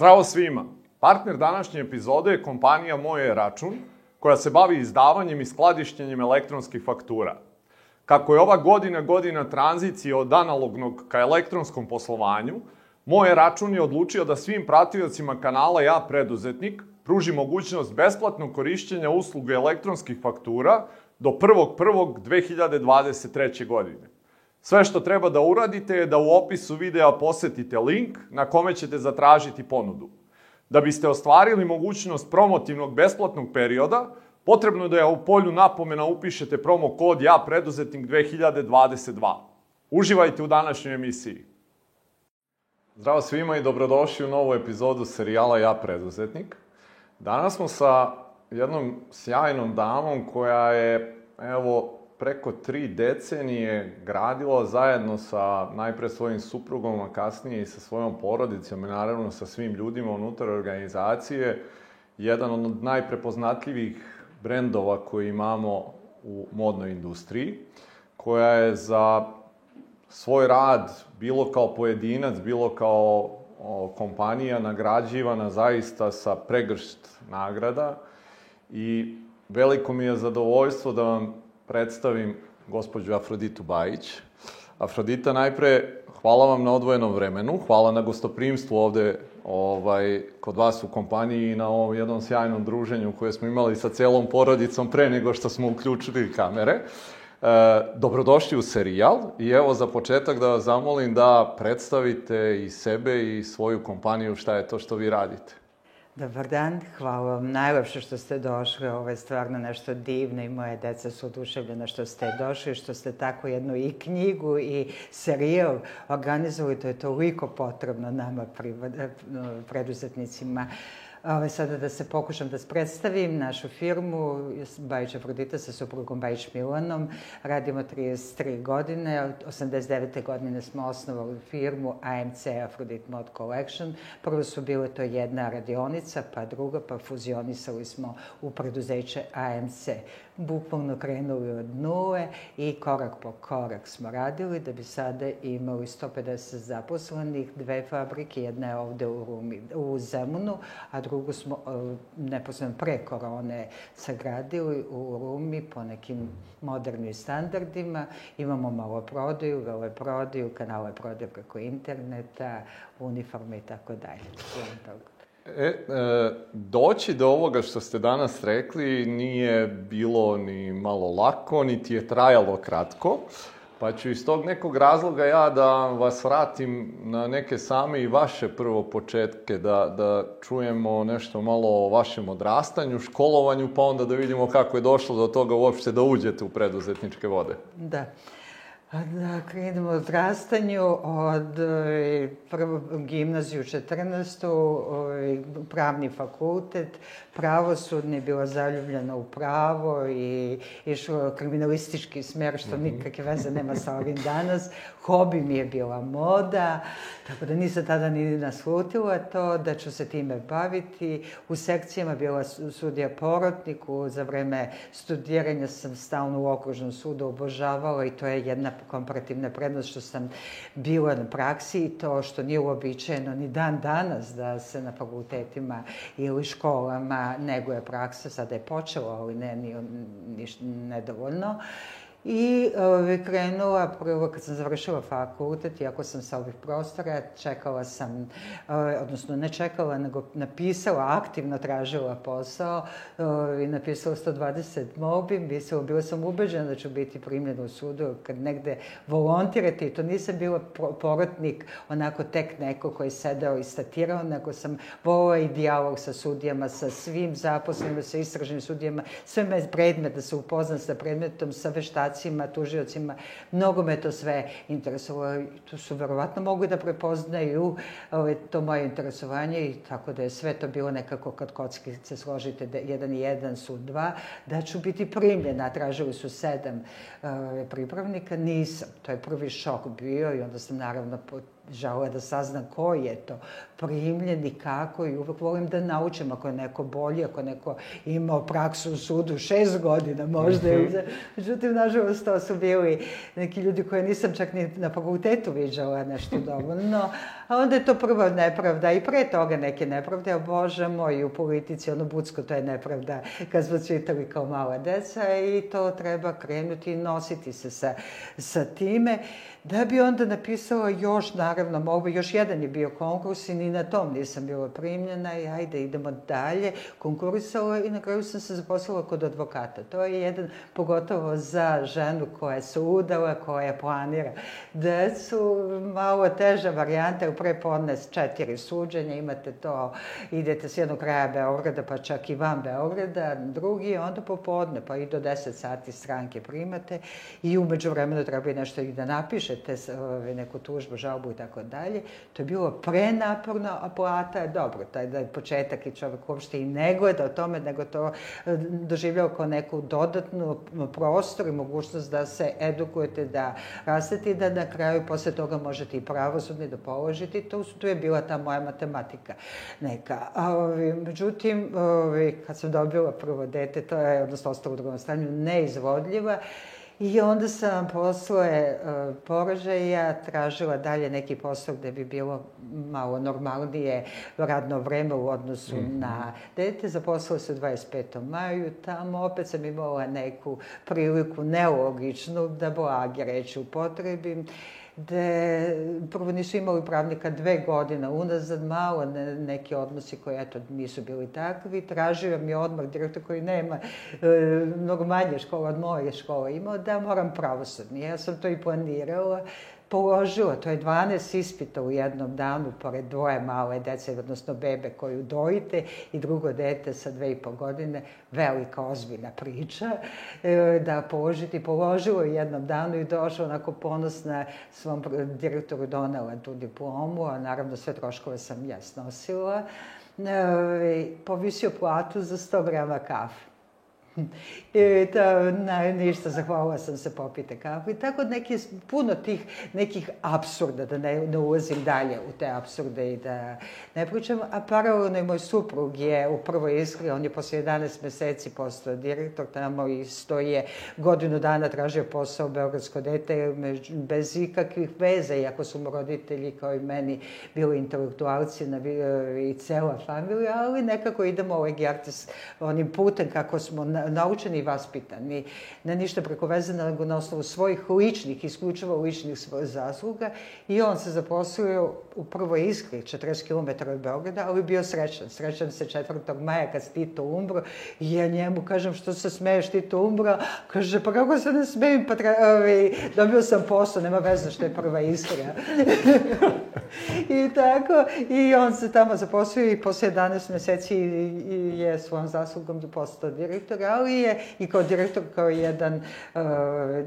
Zdravo svima! Partner današnje epizode je kompanija Moje račun, koja se bavi izdavanjem i skladištenjem elektronskih faktura. Kako je ova godina godina tranzicije od analognog ka elektronskom poslovanju, Moje račun je odlučio da svim pratiocima kanala Ja preduzetnik pruži mogućnost besplatnog korišćenja usluge elektronskih faktura do 1.1.2023. godine. Sve što treba da uradite je da u opisu videa posetite link na kome ćete zatražiti ponudu. Da biste ostvarili mogućnost promotivnog besplatnog perioda, potrebno je da u polju napomena upišete promo kod Ja preduzetnik 2022. Uživajte u današnjoj emisiji. Zdravo svima i dobrodošli u novu epizodu serijala Ja preduzetnik. Danas smo sa jednom sjajnom damom koja je, evo, preko tri decenije gradila zajedno sa najpre svojim suprugom, a kasnije i sa svojom porodicom i naravno sa svim ljudima unutar organizacije, jedan od najprepoznatljivih brendova koji imamo u modnoj industriji, koja je za svoj rad, bilo kao pojedinac, bilo kao kompanija, nagrađivana zaista sa pregršt nagrada i veliko mi je zadovoljstvo da vam predstavim gospođu Afroditu Bajić. Afrodita, najpre, hvala vam na odvojenom vremenu, hvala na gostoprimstvu ovde ovaj, kod vas u kompaniji i na ovom jednom sjajnom druženju koje smo imali sa celom porodicom pre nego što smo uključili kamere. E, dobrodošli u serijal i evo za početak da vas zamolim da predstavite i sebe i svoju kompaniju šta je to što vi radite. Dobar dan, hvala vam najlepše što ste došli, ovo je stvarno nešto divno i moje deca su oduševljena što ste došli, što ste tako jednu i knjigu i serijal organizovali, to je toliko potrebno nama preduzetnicima. Ove, sada da se pokušam da predstavim našu firmu, Bajić Afrodita sa suprugom Bajić Milanom. Radimo 33 godine, 89. godine smo osnovali firmu AMC Aphrodite Mod Collection. Prvo su bile to jedna radionica, pa druga, pa fuzionisali smo u preduzeće AMC bukvalno krenuli od nule i korak po korak smo radili da bi sada imali 150 zaposlenih, dve fabrike, jedna je ovde u, Rumi, u Zemunu, a drugu smo e, neposledno pre korone sagradili u Rumi po nekim modernim standardima. Imamo malo prodaju, vele prodaju, kanale prodaju preko interneta, uniforme i tako dalje. E, e, doći do ovoga što ste danas rekli nije bilo ni malo lako, niti je trajalo kratko. Pa ću iz tog nekog razloga ja da vas vratim na neke same i vaše prvo početke, da, da čujemo nešto malo o vašem odrastanju, školovanju, pa onda da vidimo kako je došlo do toga uopšte da uđete u preduzetničke vode. Da. Da krenemo od rastanju, od e, prvo gimnaziju 14. Ovaj, pravni fakultet, pravosudni, bila zaljubljena u pravo i išla kriminalistički smer, što mhm. nikakve veze nema sa ovim danas. Hobi mi je bila moda, tako da nisam tada ni naslutila to, da ću se time baviti. U sekcijama bila sudija porotniku, za vreme studiranja sam stalno u okružnom sudu obožavala i to je jedna komparativna prednost što sam bila na praksi i to što nije uobičajeno ni dan danas da se na fakultetima ili školama neguje praksa, sada je počelo, ali ne, ni, ni, nedovoljno. I ove, krenula, prvo kad sam završila fakultet, iako sam sa ovih prostora, čekala sam, ove, odnosno ne čekala, nego napisala, aktivno tražila posao i napisala 120 molbi. Mislila, bila sam ubeđena da ću biti primljena u sudu kad negde volontirati. To nisam bila porotnik, onako tek neko koji je sedao i statirao, nego sam volila i dijalog sa sudijama, sa svim zaposlenima, sa istražnim sudijama, sve me predmet, da se upoznam sa predmetom, sa veštačima advokacima, tužiocima, mnogo me to sve interesovalo. To su verovatno mogli da prepoznaju ovaj, to moje interesovanje i tako da je sve to bilo nekako kad kockice složite da jedan i jedan su dva, da ću biti primljena. Tražili su sedam uh, pripravnika, nisam. To je prvi šok bio i onda sam naravno žela da sazna ko je to primljen i kako i uvek volim da naučim ako je neko bolji, ako je neko imao praksu u sudu šest godina možda. Mm -hmm. Međutim, nažalost, to su bili neki ljudi koje nisam čak ni na fakultetu viđala nešto dovoljno. A onda je to prva nepravda i pre toga neke nepravde, a bože moj, u politici, ono Bucko, to je nepravda kad smo čitali kao mala deca i to treba krenuti i nositi se sa, sa time da bi onda napisala još, naravno, mogu, još jedan je bio konkurs i ni na tom nisam bila primljena i ajde, idemo dalje. Konkurisala i na kraju sam se zaposlila kod advokata. To je jedan, pogotovo za ženu koja se udala, koja planira decu, malo teža varijanta, u prepodne četiri suđenja, imate to, idete s jednog kraja Beograda, pa čak i van Beograda, drugi, onda popodne, pa i do 10 sati stranke primate i umeđu vremenu treba i nešto i da napišete, neku tužbu, žalbu i tako dalje. To je bilo prenaporno, a plata je dobro, taj da je početak i čovek uopšte i ne gleda o tome, nego to e, doživljao kao neku dodatnu prostor i mogućnost da se edukujete, da rastete i da na kraju posle toga možete i pravosudni da položite. To, tu je bila ta moja matematika neka. A, ovi, međutim, ovi, kad sam dobila prvo dete, to je, odnosno ostalo u drugom stanju, neizvodljiva I onda sam posle uh, porođaja tražila dalje neki posao gde bi bilo malo normalnije radno vreme u odnosu mm -hmm. na dete. Zaposlala se u 25. maju, tamo opet sam imala neku priliku nelogičnu da blage reći upotrebim gde prvo nisu imali pravnika dve godine unazad, malo ne, neki odnosi koji, eto, nisu bili takvi. Tražio mi odmah direktor koji nema e, mnogo manje škola od moje škole imao, da moram pravosudni. Ja sam to i planirala položila, to je 12 ispita u jednom danu, pored dvoje male dece, odnosno bebe koju dojite i drugo dete sa dve i po godine, velika, ozbiljna priča, e, da položiti. Položila u jednom danu i došla onako ponosna svom direktoru donela tu diplomu, a naravno sve troškove sam ja snosila. E, povisio platu za 100 grama kafe. I to, na, ništa, zahvalila sam se popite kafu. I tako neki, puno tih nekih absurda, da ne, ne ulazim dalje u te absurde i da ne pričam. A paralelno i moj suprug je u prvoj iskri, on je posle 11 meseci postao direktor tamo i stoje godinu dana tražio posao u Beogradsko dete bez ikakvih veza, iako su roditelji kao i meni bili intelektualci na, i cela familija, ali nekako idemo ovaj Giartes onim putem kako smo na, naučeni i vaspitani, ne ništa preko veze, nego na osnovu svojih ličnih, isključivo ličnih svojih zasluga i on se zaposlio u prvoj iskri, 40 km od Beograda, ali bio srećan. Srećan se 4. maja kad Tito umro i ja njemu kažem što se smeješ Tito umro, kaže pa kako se ne smejem, pa tra... Ovi, dobio sam posao, nema veze što je prva iskra. I tako, i on se tamo zaposlio i posle 11 meseci je svojom zaslugom postao direktor, ali je i kao direktor, kao jedan, uh,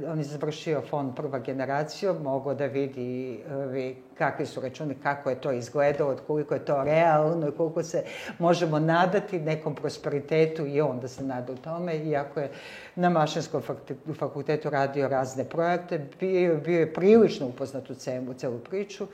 on je završio fond prva generacija, mogao da vidi uh, kakvi su računi, kako je to izgledalo, koliko je to realno i koliko se možemo nadati nekom prosperitetu i on da se nada u tome, iako je na Mašinskom fakultetu radio razne projekte, bio, bio je prilično upoznat u celu, celu priču.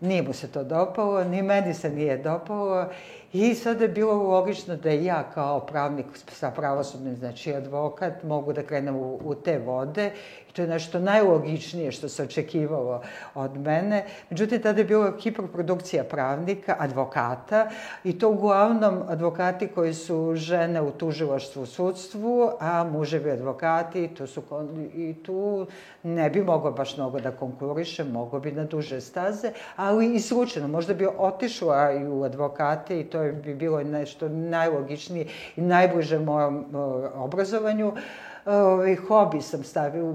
Nije mu se to dopalo, ni meni se nije dopalo I sada je bilo logično da ja kao pravnik sa pravosudnim, znači advokat, mogu da krenem u, u te vode. I to je nešto najlogičnije što se očekivalo od mene. Međutim, tada je bila hiperprodukcija pravnika, advokata, i to uglavnom advokati koji su žene u tužilaštvu sudstvu, a muževi advokati, to su, i tu ne bi mogao baš mnogo da konkuriše, mogo bi na duže staze, ali i slučajno, možda bi otišla i u advokate i to to bi bilo nešto najlogičnije i najbliže mojom obrazovanju ovaj, hobi sam stavila,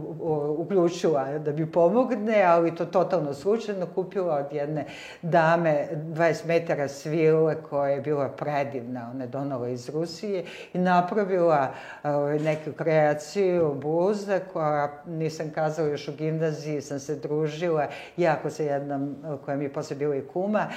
uključila da bi pomogne, ali to totalno slučajno kupila od jedne dame 20 metara svile koja je bila predivna, ona je donala iz Rusije i napravila ovaj, neku kreaciju bluza koja nisam kazala još u gimnaziji, sam se družila jako sa jednom koja mi je posle bila i kuma,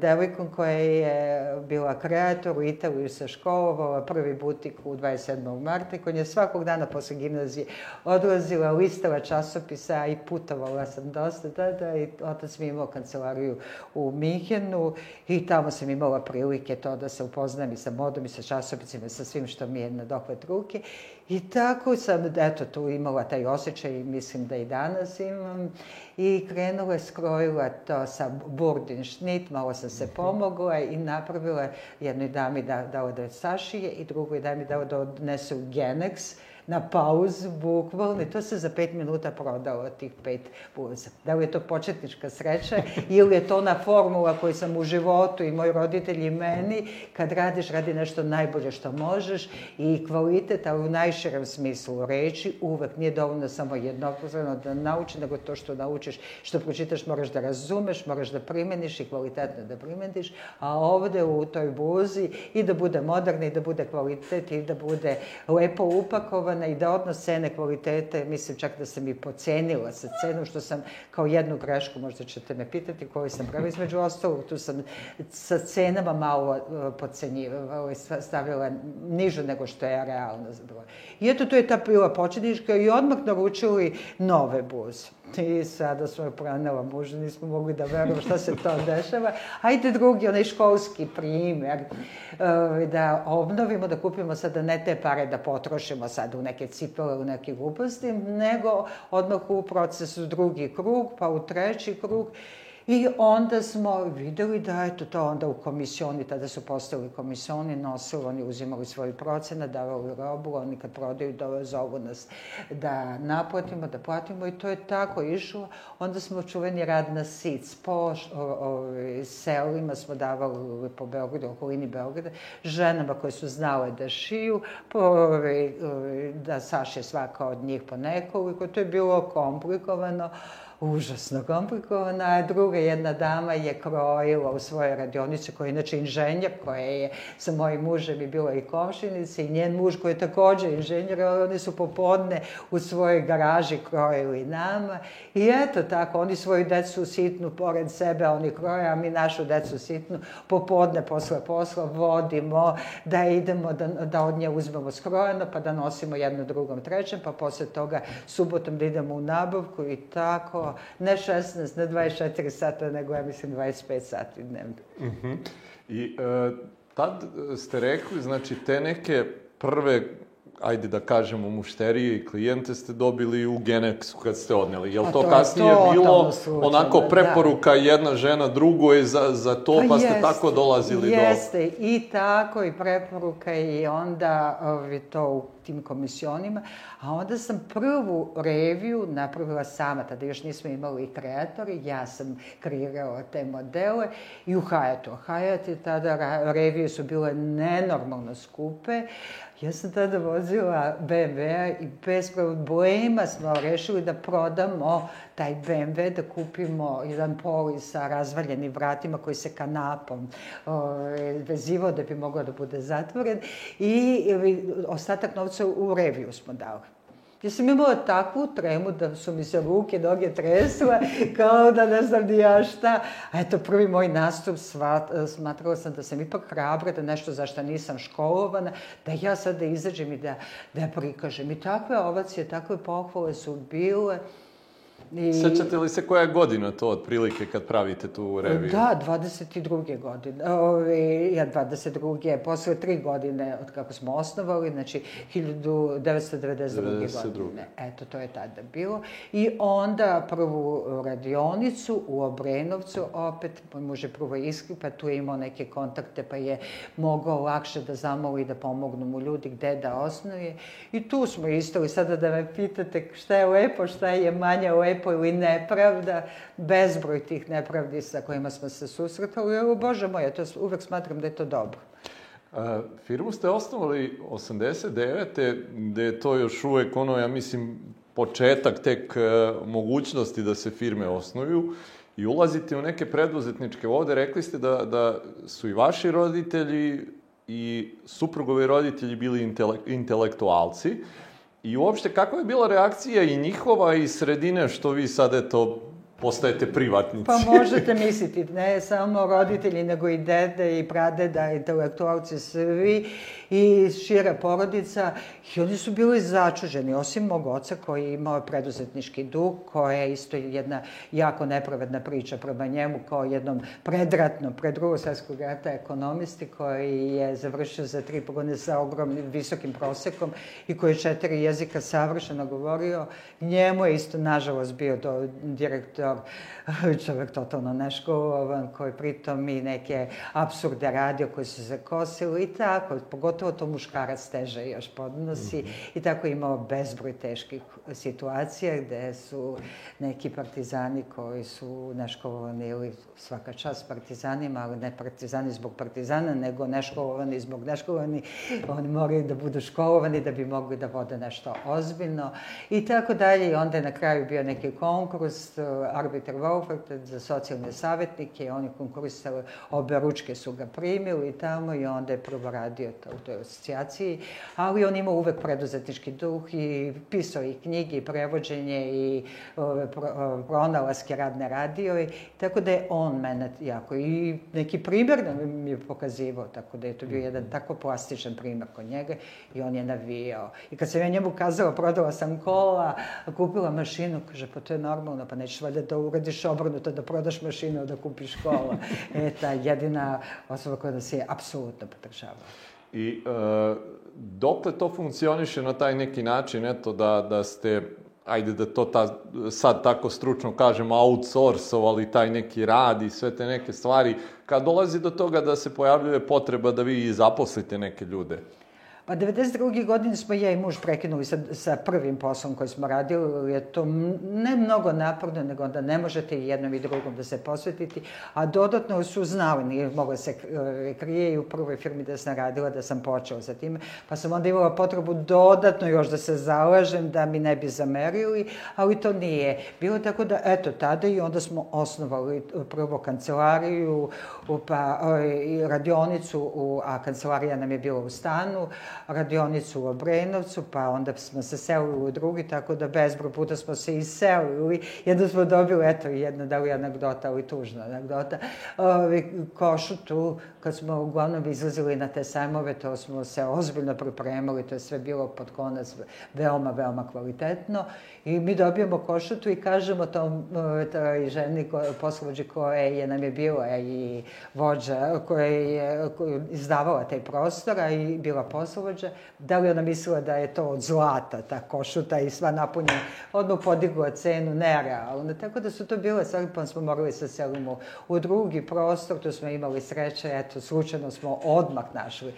devojkom koja je bila kreator u Italiju se školovala, prvi butik u 27. marta, koji je svakog dana posle gimnazije odlazila, listala časopisa i putovala sam dosta tada i otac mi imao kancelariju u Mihenu i tamo sam imala prilike to da se upoznam i sa modom i sa časopisima i sa svim što mi je na dohvat ruke. I tako sam, eto, tu imala taj osjećaj i mislim da i danas imam. I krenula skrojila to sa burdin šnit, malo sam se pomogla i napravila jednoj dami da, dala da sašije i drugoj dami dala da odnese u Genex na pauzu, bukvalno, i to se za pet minuta prodalo, tih pet buza. Da li je to početnička sreća ili je to ona formula koju sam u životu i moji roditelji i meni, kad radiš, radi nešto najbolje što možeš i kvalitet, ali u najširem smislu reči, uvek nije dovoljno samo jednoprozorno da nauči, nego to što naučiš, što pročitaš, moraš da razumeš, moraš da primeniš i kvalitetno da primeniš, a ovde u toj buzi i da bude moderna i da bude kvalitet i da bude lepo upakovan i da odnos cene kvalitete, mislim čak da sam i pocenila sa cenom, što sam kao jednu grešku, možda ćete me pitati, koju sam pravila između ostalog, tu sam sa cenama malo uh, pocenjivala, stavila nižu nego što je realno broj. I eto, to je ta bila početnička i odmah naručili nove buze. I sada smo pranela muža, nismo mogli da verujemo šta se to dešava. Ajde drugi, onaj školski primer, uh, da obnovimo, da kupimo sada ne te pare da potrošimo sad u neke cipele, u neke gluposti, nego odmah u procesu drugi krug, pa u treći krug. I onda smo videli da eto to onda u komisioni, tada su postali komisioni, nosili, oni uzimali svoj procena, davali robu, oni kad prodaju dole zovu nas da naplatimo, da platimo i to je tako išlo. Onda smo čuveni rad na sic, po o, o, selima smo davali po Beogradu, okolini Beograda, ženama koje su znale da šiju, po, da saše svaka od njih po nekoliko, to je bilo komplikovano užasno komplikovana, a druga jedna dama je krojila u svojoj radionici, koja je inače inženjer, koja je sa mojim mužem i bila i komšinica, i njen muž koji je takođe inženjer, ali oni su popodne u svojoj garaži krojili nama. I eto tako, oni svoju decu sitnu pored sebe, oni kroje, a mi našu decu sitnu popodne posle posla vodimo da idemo, da, da od nje uzmemo skrojeno, pa da nosimo jedno drugom trećem, pa posle toga subotom da idemo u nabavku i tako ne 16, ne 24 sata, nego ja mislim 25 sati dnevno. Uh mhm. -huh. I e, tad ste rekli, znači, te neke prve ajde da kažemo, mušterije i klijente ste dobili u Genexu kad ste odneli. Jel to, to kasnije to, bilo slučajno, onako da. preporuka da. jedna žena drugoj za, za to, pa, pa ste jeste, tako dolazili jeste. do... Jeste, i tako, i preporuka i onda ovi, to u tim komisionima, a onda sam prvu reviju napravila sama, tada još nismo imali kreatori, ja sam kreirala te modele i u Hayatu. Hayat je tada, revije su bile nenormalno skupe, Ja sam tada vozila BMW-a i bez problema smo rešili da prodamo taj BMW, da kupimo jedan poli sa razvaljenim vratima koji se kanapom vezivao da bi mogao da bude zatvoren i ostatak novca u reviju smo dali. Ja sam imala takvu tremu da su mi se ruke, noge tresle, kao da ne znam ni ja šta. A eto, prvi moj nastup svat, smatrala sam da sam ipak hrabra, da nešto za što nisam školovana, da ja sad da izađem i da, da prikažem. I takve ovacije, takve pohvale su bile. I... Sećate li se koja je godina to otprilike kad pravite tu reviju? Da, 22. godine. Ove, ja, 22. posle tri godine od kako smo osnovali, znači 1992. 92. godine. Eto, to je tada bilo. I onda prvu radionicu u Obrenovcu, opet, može prvo iskri, pa tu je imao neke kontakte, pa je mogao lakše da zamoli da pomognu mu ljudi gde da osnuje. I tu smo isto, i sada da me pitate šta je lepo, šta je manje lepo, lepo ili nepravda, bezbroj tih nepravdi sa kojima smo se susretali, evo, Bože moj, ja to uvek smatram da je to dobro. A, firmu ste osnovali 89. gde je to još uvek ono, ja mislim, početak tek e, mogućnosti da se firme osnuju i ulazite u neke preduzetničke vode. Rekli ste da, da su i vaši roditelji i suprugovi roditelji bili intele, intelektualci. I uopšte, kakva je bila reakcija i njihova i sredine, što vi sad, eto, postajete privatnici. Pa možete misliti, ne samo roditelji, nego i dede i pradeda, intelektualci, svi i šira porodica. I oni su bili začuženi, osim mog oca koji je imao preduzetnički duh, koja je isto jedna jako nepravedna priča prema njemu kao jednom predratnom, pred drugog svjetskog rata ekonomisti koji je završio za tri pogone sa ogromnim visokim prosekom i koji je četiri jezika savršeno govorio. Njemu je isto, nažalost, bio do, direktor job. čovjek totalno neškolovan, koji pritom i neke absurde radio koji su se kosili i tako, pogotovo to muškarac teže još podnosi. Mm -hmm. i tako imao bezbroj teških situacija gde su neki partizani koji su neškolovani ili svaka čast partizanima, ali ne partizani zbog partizana, nego neškolovani zbog neškolovani, oni moraju da budu školovani da bi mogli da vode nešto ozbiljno. I tako dalje. I onda je na kraju bio neki konkurs, arbiter Wolfert za socijalne savjetnike, oni konkurisali, obe ručke su ga primili tamo i onda je prvo radio to, u toj asocijaciji, ali on ima uvek preduzetnički duh i pisao i knjige i prevođenje i ove, pro, pronalaske radne radio i tako da je on mene jako i neki primjer da mi je pokazivao, tako da je to bio jedan tako plastičan primjer kod njega i on je navijao. I kad sam ja njemu kazala, prodala sam kola, kupila mašinu, kaže, pa to je normalno, pa nećeš valjda da uradiš obrnuto, da prodaš mašinu, da kupiš kola. e, ta jedina osoba koja se je apsolutno podržava. I e, dokle to funkcioniše na taj neki način, eto, da, da ste ajde da to ta, sad tako stručno kažem, outsourcovali taj neki rad i sve te neke stvari, kad dolazi do toga da se pojavljuje potreba da vi zaposlite neke ljude? Pa 92. godine smo ja i muž prekinuli sa, sa prvim poslom koji smo radili, je to ne mnogo naporno, nego da ne možete i jednom i drugom da se posvetiti, a dodatno su znali, nije mogla se e, krije i u prvoj firmi da sam radila, da sam počela sa time, pa sam onda imala potrebu dodatno još da se zalažem, da mi ne bi zamerili, ali to nije bilo tako da, eto, tada i onda smo osnovali prvo kancelariju, pa i radionicu, a kancelarija nam je bila u stanu, radionicu u Obrenovcu, pa onda smo se selili u drugi, tako da bezbroj puta smo se iselili. Jedno smo dobili, eto, jedna da li anegdota, ali tužna anegdota, ovi, košutu, kad smo uglavnom izlazili na te sajmove, to smo se ozbiljno pripremali, to je sve bilo pod konac veoma, veoma kvalitetno. I mi dobijemo košutu i kažemo tom toj ženi, poslovođi koje je nam je bila i vođa koja je koja izdavala taj prostor, a i bila poslovođa, da li ona mislila da je to od zlata, ta košuta i sva napunjena, odmah podigla cenu nerealno. Tako da su to bile stvari, pa smo morali se selimo u drugi prostor, tu smo imali sreće, eto, slučajno smo odmah našli,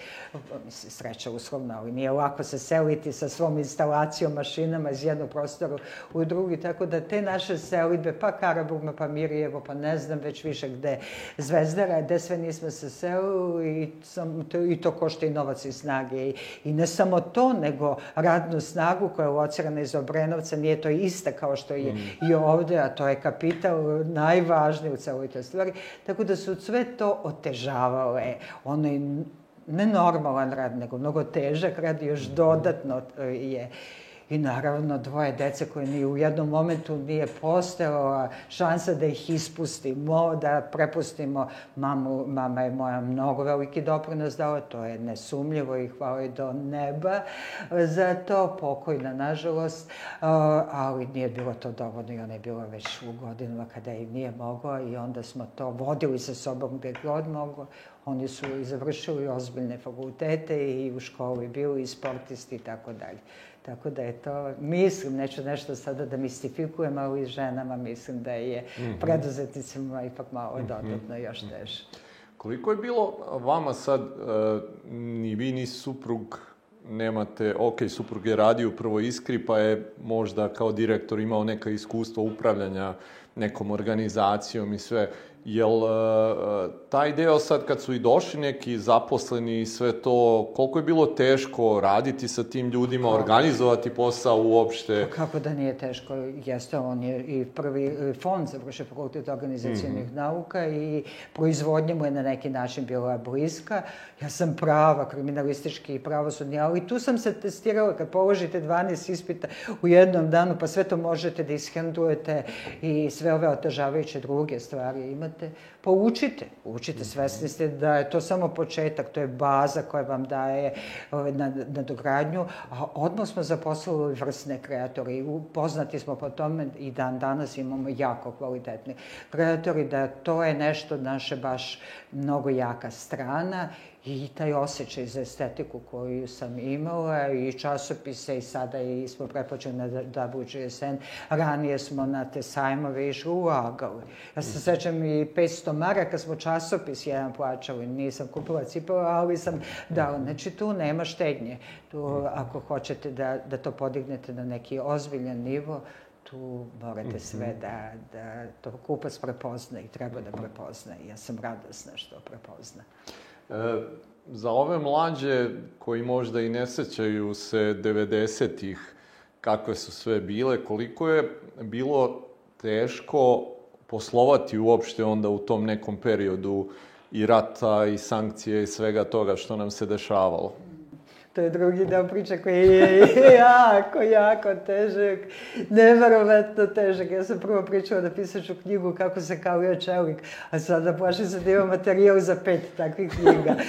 mislim, sreća uslovna, ali nije lako se seliti sa svom instalacijom, mašinama iz jednog prostora u drugi, tako da te naše selitbe, pa Karaburma, pa Mirjevo, pa ne znam već više gde, Zvezdara, gde sve nismo se selili i, sam, to, i to košta i novac i snage. I, I ne samo to, nego radnu snagu koja je locirana iz Obrenovca, nije to ista kao što je mm. i ovde, a to je kapital najvažniji u celoj toj stvari. Tako da su sve to otežavale onaj nenormalan rad, nego mnogo težak rad još dodatno je I naravno dvoje dece koje ni u jednom momentu nije postojala šansa da ih ispustimo, da prepustimo mamu. Mama je moja mnogo veliki doprinos dala, to je nesumljivo i hvala i do neba za to, pokojna nažalost, ali nije bilo to dovoljno i ona je bila već u godinama kada im nije mogla i onda smo to vodili sa sobom gde god moglo. Oni su i završili ozbiljne fakultete i u školi bili i sportisti i tako dalje. Tako da je to, mislim, neću nešto sada da mistifikujem, ali ženama mislim da je mm -hmm. preduzetnicima ipak malo mhm. dodatno još teže. Koliko je bilo vama sad, uh, ni vi ni suprug nemate, ok, suprug je radio prvo Iskri, pa je možda kao direktor imao neka iskustva upravljanja nekom organizacijom i sve. Jel uh, taj deo sad kad su i došli neki zaposleni i sve to, koliko je bilo teško raditi sa tim ljudima, organizovati posao uopšte? Pa kako da nije teško, jeste, on je i prvi fond za vrše fakultet organizacijenih mm -hmm. nauka i proizvodnja mu je na neki način bila bliska. Ja sam prava, kriminalistički i pravosudni, ali tu sam se testirala kad položite 12 ispita u jednom danu, pa sve to možete da ishendujete i sve ove otežavajuće druge stvari imate imate, pa učite, učite, svesni ste da je to samo početak, to je baza koja vam daje ovaj, na, na dogradnju, a odmah smo zaposlili vrsne kreatori, poznati smo po tome i dan danas imamo jako kvalitetni kreatori, da to je nešto naše baš mnogo jaka strana i taj osjećaj za estetiku koju sam imala i časopise i sada i smo prepočeli na WGSN. Ranije smo na te sajmove išli ulagali. Ja se sećam i 500 maraka smo časopis jedan plaćali. Nisam kupila cipela, ali sam dala. Znači tu nema štednje. Tu ako hoćete da, da to podignete na neki ozbiljan nivo, tu morate sve mhm. da, da to kupac prepozna i treba da prepozna. Ja sam radosna što prepozna. E, za ove mlađe koji možda i ne sećaju se 90-ih kakve su sve bile, koliko je bilo teško poslovati uopšte onda u tom nekom periodu i rata i sankcije i svega toga što nam se dešavalo? To je drugi deo priče koji je jako, jako težak, neverovatno težak. Ja sam prvo pričala da pisaću knjigu kako se kalio čelik, a sada plašim se da imam materijal za pet takvih knjiga.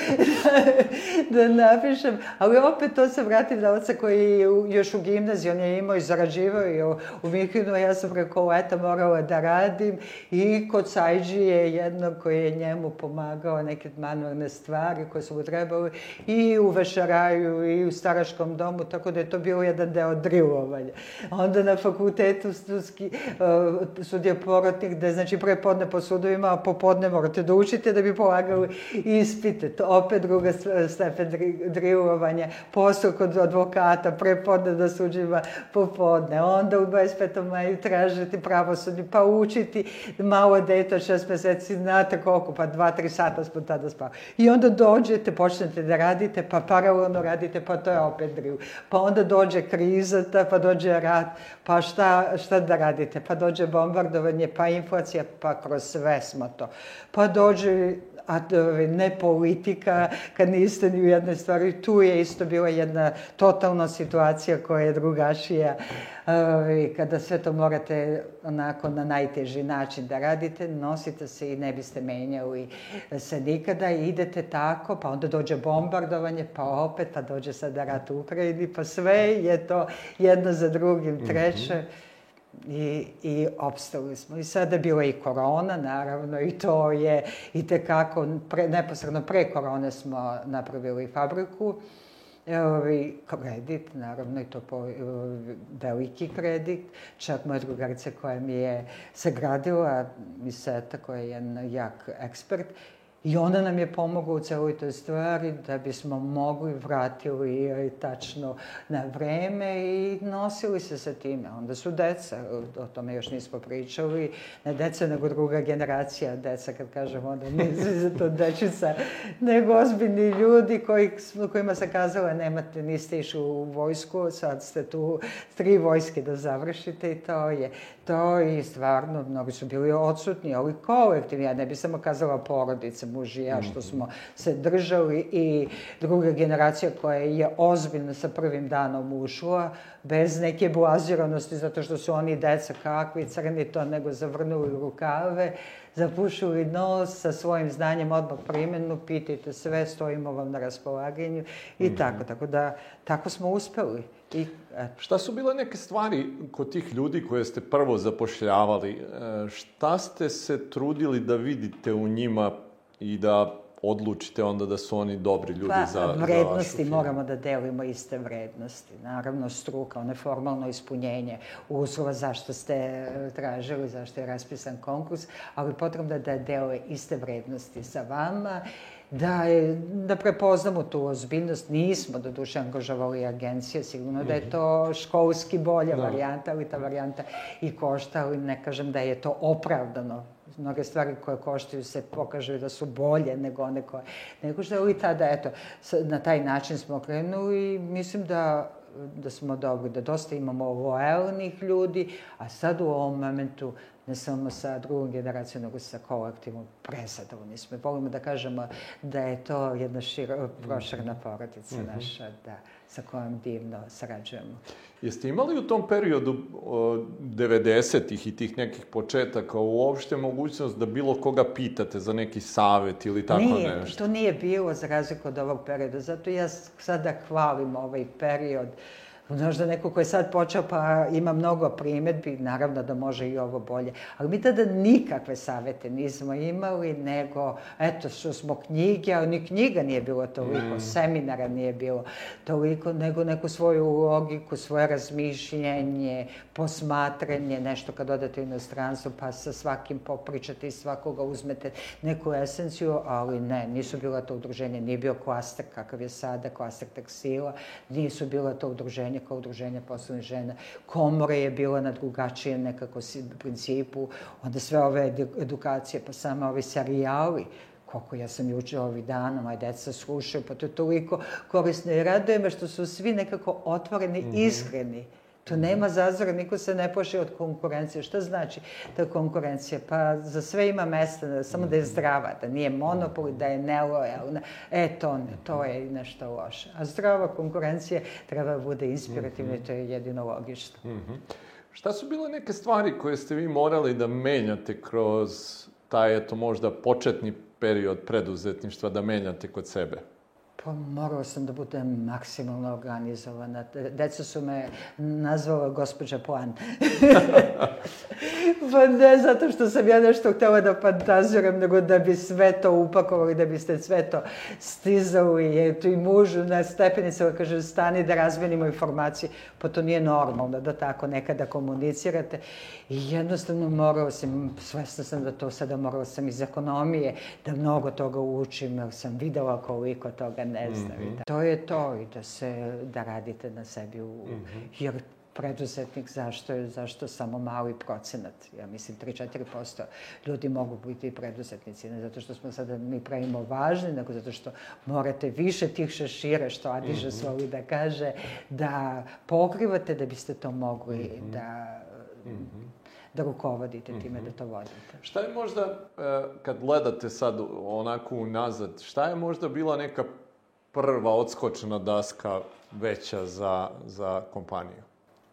Da napišem. Ali opet to se vratim na oca koji je još u gimnaziji, on je imao i zarađivao i u, Mihinu, ja sam preko leta morala da radim. I kod Sajđi je jedno koji je njemu pomagao neke manualne stvari koje su mu trebali i u Vešaraju i u staračkom domu, tako da je to bio jedan deo drilovanja. Onda na fakultetu sudski, uh, sudija porotnik, gde znači prepodne po sudovima, a popodne morate da učite da bi polagali ispite. To opet druga stepen drilovanja. Posao kod advokata, prepodne da suđima popodne. Onda u 25. maju tražiti pravosudni, pa učiti malo dete od šest meseci, znate koliko, pa dva, tri sata smo tada spavali. I onda dođete, počnete da radite, pa paralelno radite radite, pa to je opet driv. Pa onda dođe kriza, pa dođe rat, pa šta, šta da radite? Pa dođe bombardovanje, pa inflacija, pa kroz sve smo to. Pa dođe a ne politika, kad niste ni u jednoj stvari. Tu je isto bila jedna totalna situacija koja je drugačija. Kada sve to morate onako na najteži način da radite, nosite se i ne biste menjali se nikada i idete tako, pa onda dođe bombardovanje, pa opet, pa dođe sada rat u Ukrajini, pa sve je to jedno za drugim, mhm. treće. Mm -hmm i, i opstali smo. I sada bila i korona, naravno, i to je i tekako, pre, neposredno pre korone smo napravili fabriku, Ovi, kredit, naravno, i to po, veliki kredit. Čak moja drugarica koja mi je sagradila, Miseta, koja je jedan jak ekspert, I ona nam je pomogla u celoj toj stvari da bismo mogli vratili tačno na vreme i nosili se sa time. Onda su deca, o tome još nismo pričali, ne deca nego druga generacija deca, kad kažemo onda nisi za to dečica, nego ozbiljni ljudi koji, kojima se kazala nemate, niste išli u vojsku, sad ste tu tri vojske da završite i to je. To i stvarno, mnogi su bili odsutni, ali kolektivni, ja ne bi samo kazala porodice, muž i ja, što mhm. smo se držali i druga generacija koja je ozbiljno sa prvim danom ušla, bez neke buaziranosti, zato što su oni deca kakvi, crni to, nego zavrnuli rukave, zapušili nos sa svojim znanjem odmah primenu, pitajte sve, stojimo vam na raspolaganju i mm -hmm. tako. Tako da, tako smo uspeli. I, eto. Šta su bile neke stvari kod tih ljudi koje ste prvo zapošljavali? E, šta ste se trudili da vidite u njima i da odlučite onda da su oni dobri ljudi pa, za, vrednosti, za moramo da delimo iste vrednosti. Naravno, struka, ono formalno ispunjenje uslova zašto ste e, tražili, zašto je raspisan konkurs, ali potrebno da dele iste vrednosti sa vama da, je, da prepoznamo tu ozbiljnost. Nismo do duše angažavali agencije, sigurno da je to školski bolja da. varijanta, ali ta varijanta i košta, ali ne kažem da je to opravdano mnoge stvari koje koštaju se pokažu da su bolje nego one koje... Nego što i tada, eto, na taj način smo krenuli i mislim da da smo dobri, da dosta imamo lojalnih ljudi, a sad u ovom momentu ne samo sa drugom generacijom, nego sa kolektivom prezadovoljni smo. Volimo da kažemo da je to jedna širo, prošarna porodica mm -hmm. naša, da, sa kojom divno sarađujemo. Jeste imali u tom periodu 90-ih i tih nekih početaka uopšte mogućnost da bilo koga pitate za neki savet ili tako nije, nešto? to nije bilo za razliku od ovog perioda. Zato ja sada hvalim ovaj period uh, Možda neko ko je sad počeo pa ima mnogo primetbi, naravno da može i ovo bolje. Ali mi tada nikakve savete nismo imali, nego, eto, što smo knjige, ali ni knjiga nije bilo toliko, mm. seminara nije bilo toliko, nego neku svoju logiku, svoje razmišljenje, posmatranje, nešto kad odete u inostranstvo, pa sa svakim popričate i svakoga uzmete neku esenciju, ali ne, nisu bila to udruženje, nije bio klaster kakav je sada, klaster teksila, nisu bila to udruženje kao udruženja poslovnih žena. Komore je bila na drugačijem nekako principu, onda sve ove edukacije, pa samo ovi serijali, koliko ja sam juče ovih dana, moje deca slušaju, pa to je toliko korisno i raduje me što su svi nekako otvoreni, mm -hmm. iskreni. Tu nema zazora, niko se ne poše od konkurencije. Šta znači ta konkurencija? Pa za sve ima mesta, samo da je zdrava, da nije monopol, da je nelojalna. E, to ne, to je nešto loše. A zdrava konkurencija treba bude inspirativna i to je jedino logično. Mm -hmm. Šta su bile neke stvari koje ste vi morali da menjate kroz taj, eto, možda početni period preduzetništva da menjate kod sebe? Pa morala sam da budem maksimalno organizovana. Deca su me nazvala gospođa Plan. pa ne zato što sam ja nešto htela da fantaziram, nego da bi sve to upakovali, da biste sve to stizali. Je tu i muž na stepenicama kaže, stani da razmenimo informacije. Pa to nije normalno da tako nekada komunicirate. I jednostavno morala sam, svesna sam da to sada morala sam iz ekonomije, da mnogo toga učim, jer sam videla koliko toga ne znam. Mm -hmm. To je to i da se, da radite na sebi, u, mm -hmm. jer preduzetnik, zašto je, zašto samo mali procenat? Ja mislim 3-4% ljudi mogu biti preduzetnici, ne zato što smo sada mi pravimo važni, nego zato što morate više tih šešira, što Adiže mm -hmm. svoli da kaže, da pokrivate da biste to mogli mm -hmm. da... Mm -hmm da rukovodite time, mm -hmm. da to vodite. Šta je možda, e, kad gledate sad onako unazad, šta je možda bila neka prva odskočna daska veća za, za kompaniju?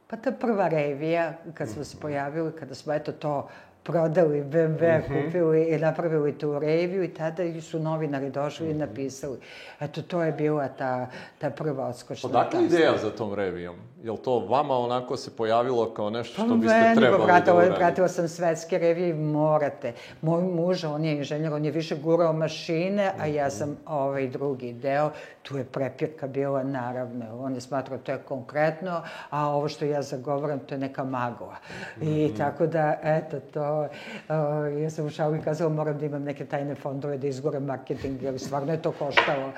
Pa ta prva revija, kad smo se pojavili, kada smo eto to prodali BMW, mm -hmm. kupili i napravili tu reviju i tada su novinari došli mm -hmm. i napisali. Eto, to je bila ta, ta prva odskočna Odakle ideja za tom revijom? Je li to vama onako se pojavilo kao nešto što biste meni, trebali pratila, da uradite? Pratila sam svetske revije i morate. Moj muž, on je inženjer, on je više gurao mašine, a ja mhm. sam ovaj drugi deo. Tu je prepirka bila, naravno. On je smatrao to je konkretno, a ovo što ja zagovaram, to je neka magla. I mm -hmm. tako da, eto, to... Uh, ja sam u šalu i kazala, moram da imam neke tajne fondove da izgoram marketing, jer stvarno je to koštalo.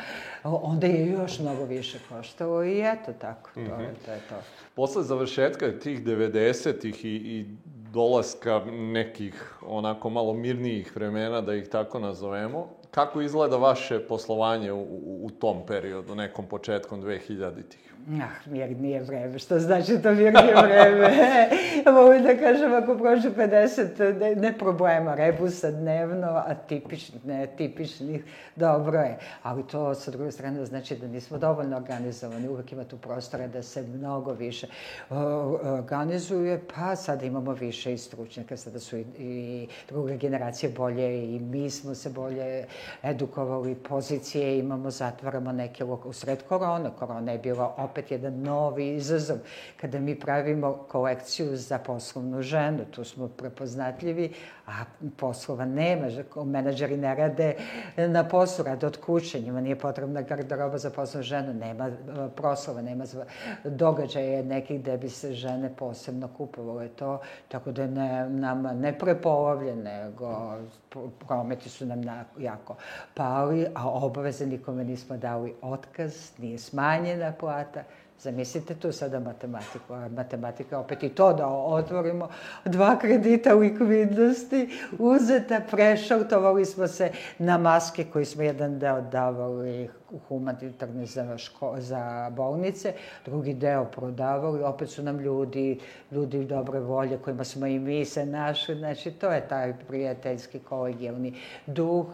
Onda je još mnogo više koštalo i eto tako, to, mm -hmm. to je to. Posle završetka tih 90-ih i, i dolaska nekih onako malo mirnijih vremena, da ih tako nazovemo, kako izgleda vaše poslovanje u, u, u tom periodu, nekom početkom 2000-ih? Ah, mirnije vreme. Što znači to mirnije vreme? Mogu da kažem, ako prođe 50, ne, ne problema, rebusa dnevno, a tipičnih, ne tipičnih, dobro je. Ali to, sa druge strane, znači da nismo dovoljno organizovani. Uvek ima tu prostora da se mnogo više organizuje, pa sada imamo više i stručnjaka, sada su i, i druge generacije bolje i mi smo se bolje edukovali, pozicije imamo, zatvaramo neke u sred korona. Korona je bila opet jedan novi izazov. Kada mi pravimo kolekciju za poslovnu ženu, tu smo prepoznatljivi, a poslova nema, menadžeri ne rade na poslu, rade od kuće, njima nije potrebna garderoba za poslovnu ženu, nema e, proslova, nema događaja nekih gde bi se žene posebno kupovale to, tako da ne, nama ne prepolovlje, nego prometi su nam na, jako pali, a obaveze nikome nismo dali otkaz, nije smanjena plata, Zamislite tu sada matematiku, a matematika opet i to da otvorimo, dva kredita likvidnosti, uzeta, prešautovali smo se na maske koji smo jedan deo davali humanitarne za, ško, za bolnice, drugi deo prodavali, opet su nam ljudi, ljudi dobre volje kojima smo i mi se našli, znači to je taj prijateljski kolegijalni duh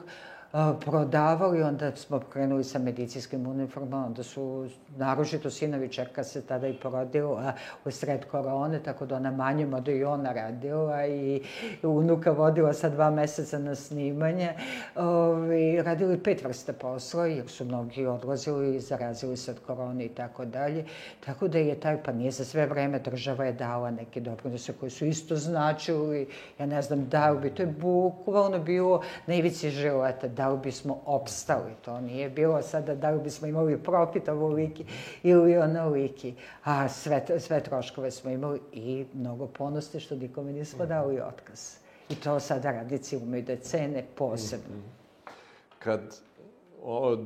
prodavali, onda smo krenuli sa medicinskim uniformama, onda su, naročito sinovi čerka se tada i porodila u sred korone, tako da ona manje moda i ona radila i unuka vodila sa dva meseca na snimanje. I radili pet vrste posla, jer su mnogi odlazili i zarazili se od korone i tako dalje. Tako da je taj, pa nije za sve vreme država je dala neke doprinose koji su isto značili, ja ne znam da li bi, to je bukvalno bilo na ivici života, da li bismo opstali. To nije bilo sada da li bismo imali profit ovoliki ili onoliki. A sve, sve troškove smo imali i mnogo ponosti što nikome nismo dali otkaz. I to sada radnici umeju da cene posebno. Mhm. Kad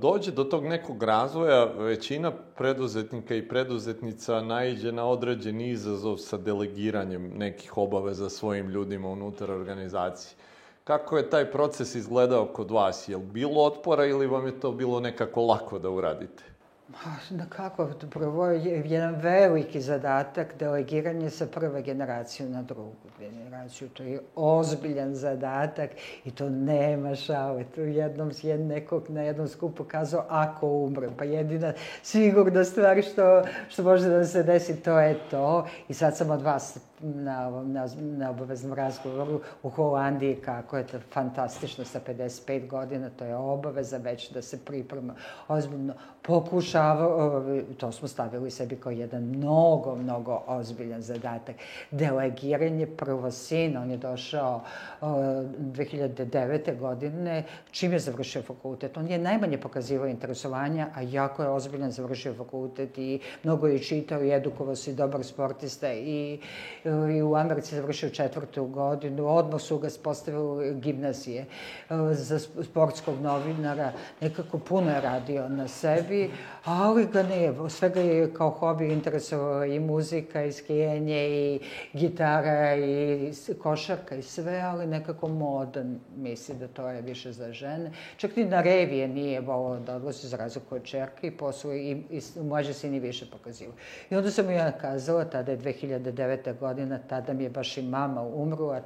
dođe do tog nekog razvoja, većina preduzetnika i preduzetnica naiđe na određen izazov sa delegiranjem nekih obaveza svojim ljudima unutar organizacije. Kako je taj proces izgledao kod vas? Je li bilo otpora ili vam je to bilo nekako lako da uradite? Na kako? Prvo je jedan veliki zadatak delegiranje sa prve generacije na drugu generaciju. To je ozbiljan zadatak i to nema šale. To jednom je nekog na jednom skupu kazao ako umrem. Pa jedina sigurna stvar što, što može da se desi, to je to. I sad sam od vas na, na, na obaveznom razgovoru u Holandiji kako je to fantastično sa 55 godina, to je obaveza već da se priprema ozbiljno. Pokušava, to smo stavili sebi kao jedan mnogo, mnogo ozbiljan zadatak. Delegiranje prvo sin, on je došao 2009. godine, čim je završio fakultet. On je najmanje pokazivao interesovanja, a jako je ozbiljan završio fakultet i mnogo je čitao i edukovao se dobar sportista i i u Americi završio četvrtu godinu, odmah su ga spostavili gimnazije e, za sportskog novinara, nekako puno je radio na sebi, ali ga ne, sve ga je kao hobi interesovao i muzika, i skijenje, i gitara, i košarka, i sve, ali nekako modan misli da to je više za žene. Čak ni na revije nije volao da odlazi za razliku od čerke i posle i, i mlađe se ni više pokazio. I onda sam ja kazala, tada je 2009. godina, tada mi je baš i mama umrla,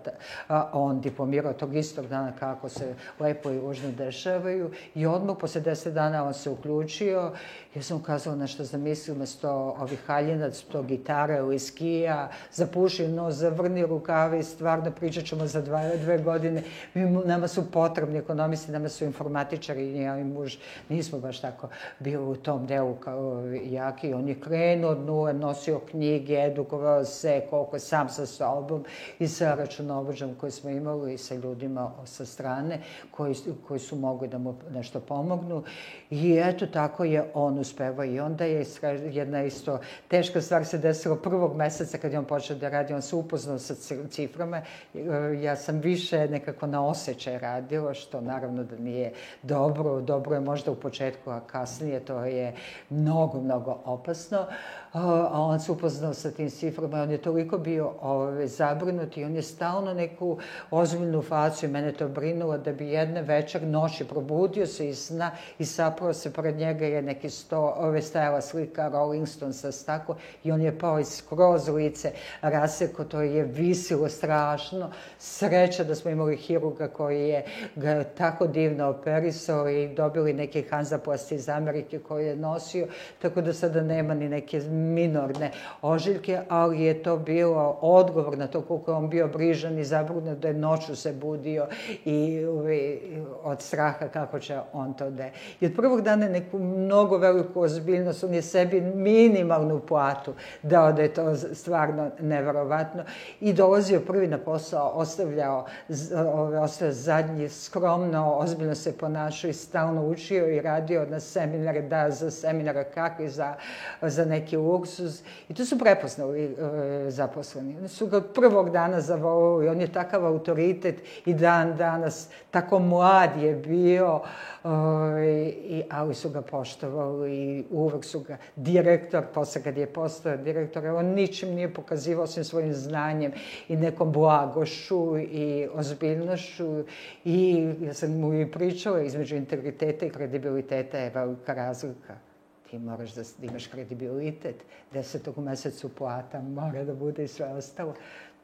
a on diplomirao tog istog dana kako se lepo i užno dešavaju. I odmah posle deset dana on se uključio Ja sam ukazala na što zamisli umesto ovih haljina, to gitare, viskija, zapuši nos, zavrni rukave i stvarno pričat ćemo za dva, dve godine. Mi, nama su potrebni ekonomisti, nama su informatičari ja i muž nismo baš tako bili u tom delu kao jaki. On je krenuo od nule, nosio knjige, edukovao se koliko sam sa sobom i sa računovođom koji smo imali i sa ljudima sa strane koji, koji su mogli da mu nešto pomognu. I eto tako je on uspeva i onda je jedna isto teška stvar se desila prvog meseca kad je on počeo da radi, on se upoznao sa ciframa, e, ja sam više nekako na osjećaj radila, što naravno da nije dobro, dobro je možda u početku, a kasnije to je mnogo, mnogo opasno, a on se upoznao sa tim ciframa, on je toliko bio ove, zabrinut i on je stalno neku ozbiljnu facu i mene to brinulo da bi jedne večer noći probudio se iz sna i sapravo se pored njega je neki sto, ove stajala slika Rolling Stonesa tako i on je pao iz skroz lice raseko, to je visilo strašno. Sreća da smo imali hiruga koji je ga tako divno operisao i dobili neke hanzaplasti iz Amerike koje je nosio, tako da sada nema ni neke minorne ožiljke, ali je to bilo odgovor na to koliko je on bio brižan i zabrunut da je noću se budio i od straha kako će on to da I od prvog dana neku mnogo veliku ozbiljnost, on je sebi minimalnu platu dao da je to stvarno neverovatno i dolazio prvi na posao, ostavljao, ostavljao zadnji, skromno, ozbiljno se ponašao i stalno učio i radio na seminare, da za seminare kakvi, za, za neki luksuz. I to su prepoznali e, zaposleni. Oni su ga prvog dana zavolili, on je takav autoritet i dan danas, tako mlad je bio, i, ali su ga poštovali i uvek su ga direktor, posle kad je postao direktor, on ničim nije pokazivao osim svojim znanjem i nekom blagošću i ozbiljnošću i ja sam mu i pričala između integriteta i kredibiliteta je velika razlika ti moraš da, da imaš kredibilitet, desetog u mesecu plata mora da bude i sve ostalo.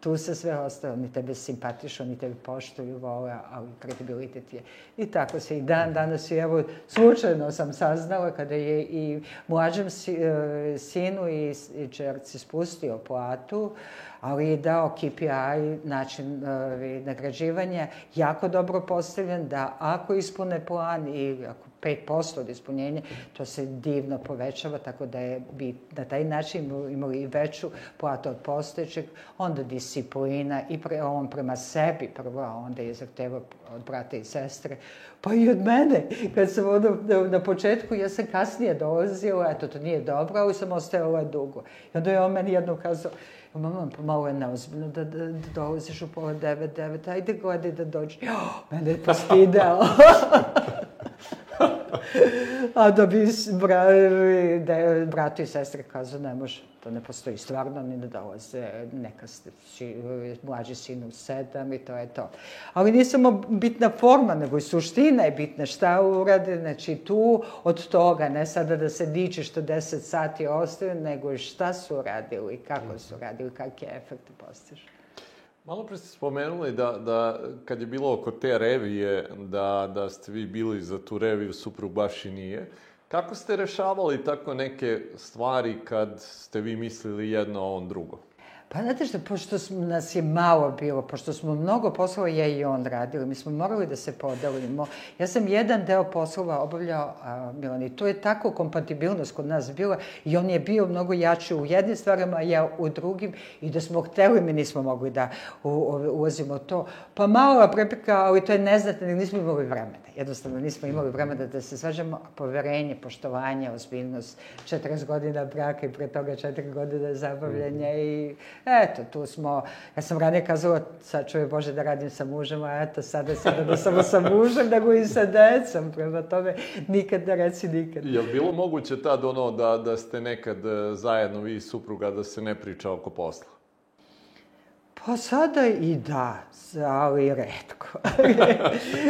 Tu se sve ostalo, ni tebe simpatišu, ni tebe poštuju, vole, ali kredibilitet je. I tako se i dan danas i evo, slučajno sam saznala kada je i mlađem si, e, sinu i, i čerci spustio platu, ali je dao KPI, način uh, nagrađivanja, jako dobro postavljen, da ako ispune plan i ako 5% od ispunjenja, to se divno povećava, tako da je bi na taj način imali i veću platu od postojećeg, onda disciplina i pre, on prema sebi prvo, a onda je zahteva od brata i sestre, pa i od mene. Kad sam ono, na početku, ja sam kasnije dolazila, eto, to nije dobro, ali sam ostajala dugo. I onda je on meni jednom kazao, mama, malo je neozbiljno da, da, da dolaziš u pola devet, devet, ajde gledaj da dođe. Oh, mene je postideo. A da bi bra, da, brato i sestre kažu ne može, to ne postoji stvarno, ni da dolaze neka si, mlađi sin u sedam i to je to. Ali nije samo bitna forma, nego i suština je bitna, šta urade, znači tu od toga, ne sada da se diče što 10 sati ostaje, nego šta su uradili, kako su radili, kakve efekte postižu. Malo pre ste spomenuli da, da kad je bilo oko te revije, da, da ste vi bili za tu reviju, suprug baš i nije. Kako ste rešavali tako neke stvari kad ste vi mislili jedno, a on drugo? Pa znate što, pošto nas je malo bilo, pošto smo mnogo poslova ja i on radili, mi smo morali da se podelimo. Ja sam jedan deo poslova obavljao a, Milan i to je tako kompatibilnost kod nas bila i on je bio mnogo jači u jednim stvarima, a ja u drugim i da smo hteli, mi nismo mogli da u, u, ulazimo to. Pa mala prepreka, ali to je neznatno, nismo imali vremena. Jednostavno nismo imali vremena da se svađamo. Poverenje, poštovanje, ozbiljnost, 40 godina braka i pre toga 4 godine zabavljanja i Eto, tu smo, ja sam ranije kazala, sad čuje Bože da radim sa mužem, a eto, sada sada da samo sa mužem, nego i sa decom, prema tome nikad ne reci nikad. Je li bilo moguće tad ono da, da ste nekad e, zajedno vi i supruga da se ne priča oko posla? Pa sada i da, ali redko.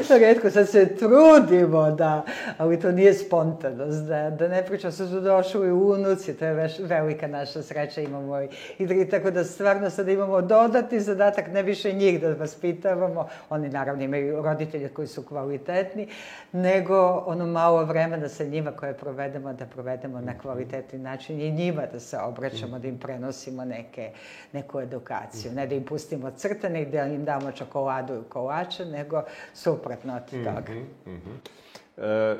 redko, sad se trudimo da, ali to nije spontanost, da, da ne pričam, sad su došli unuci, to je veš, velika naša sreća, imamo i, i tako da stvarno sad imamo dodati zadatak, ne više njih da vas pitavamo, oni naravno imaju roditelje koji su kvalitetni, nego ono malo vremena sa njima koje provedemo, da provedemo na kvalitetni način i njima da se obraćamo, da im prenosimo neke, neku edukaciju, ne da im pustimo crtane, da im damo čokoladu i kolače, nego suprotno od mhm, toga. Mm -hmm, mm -hmm. E,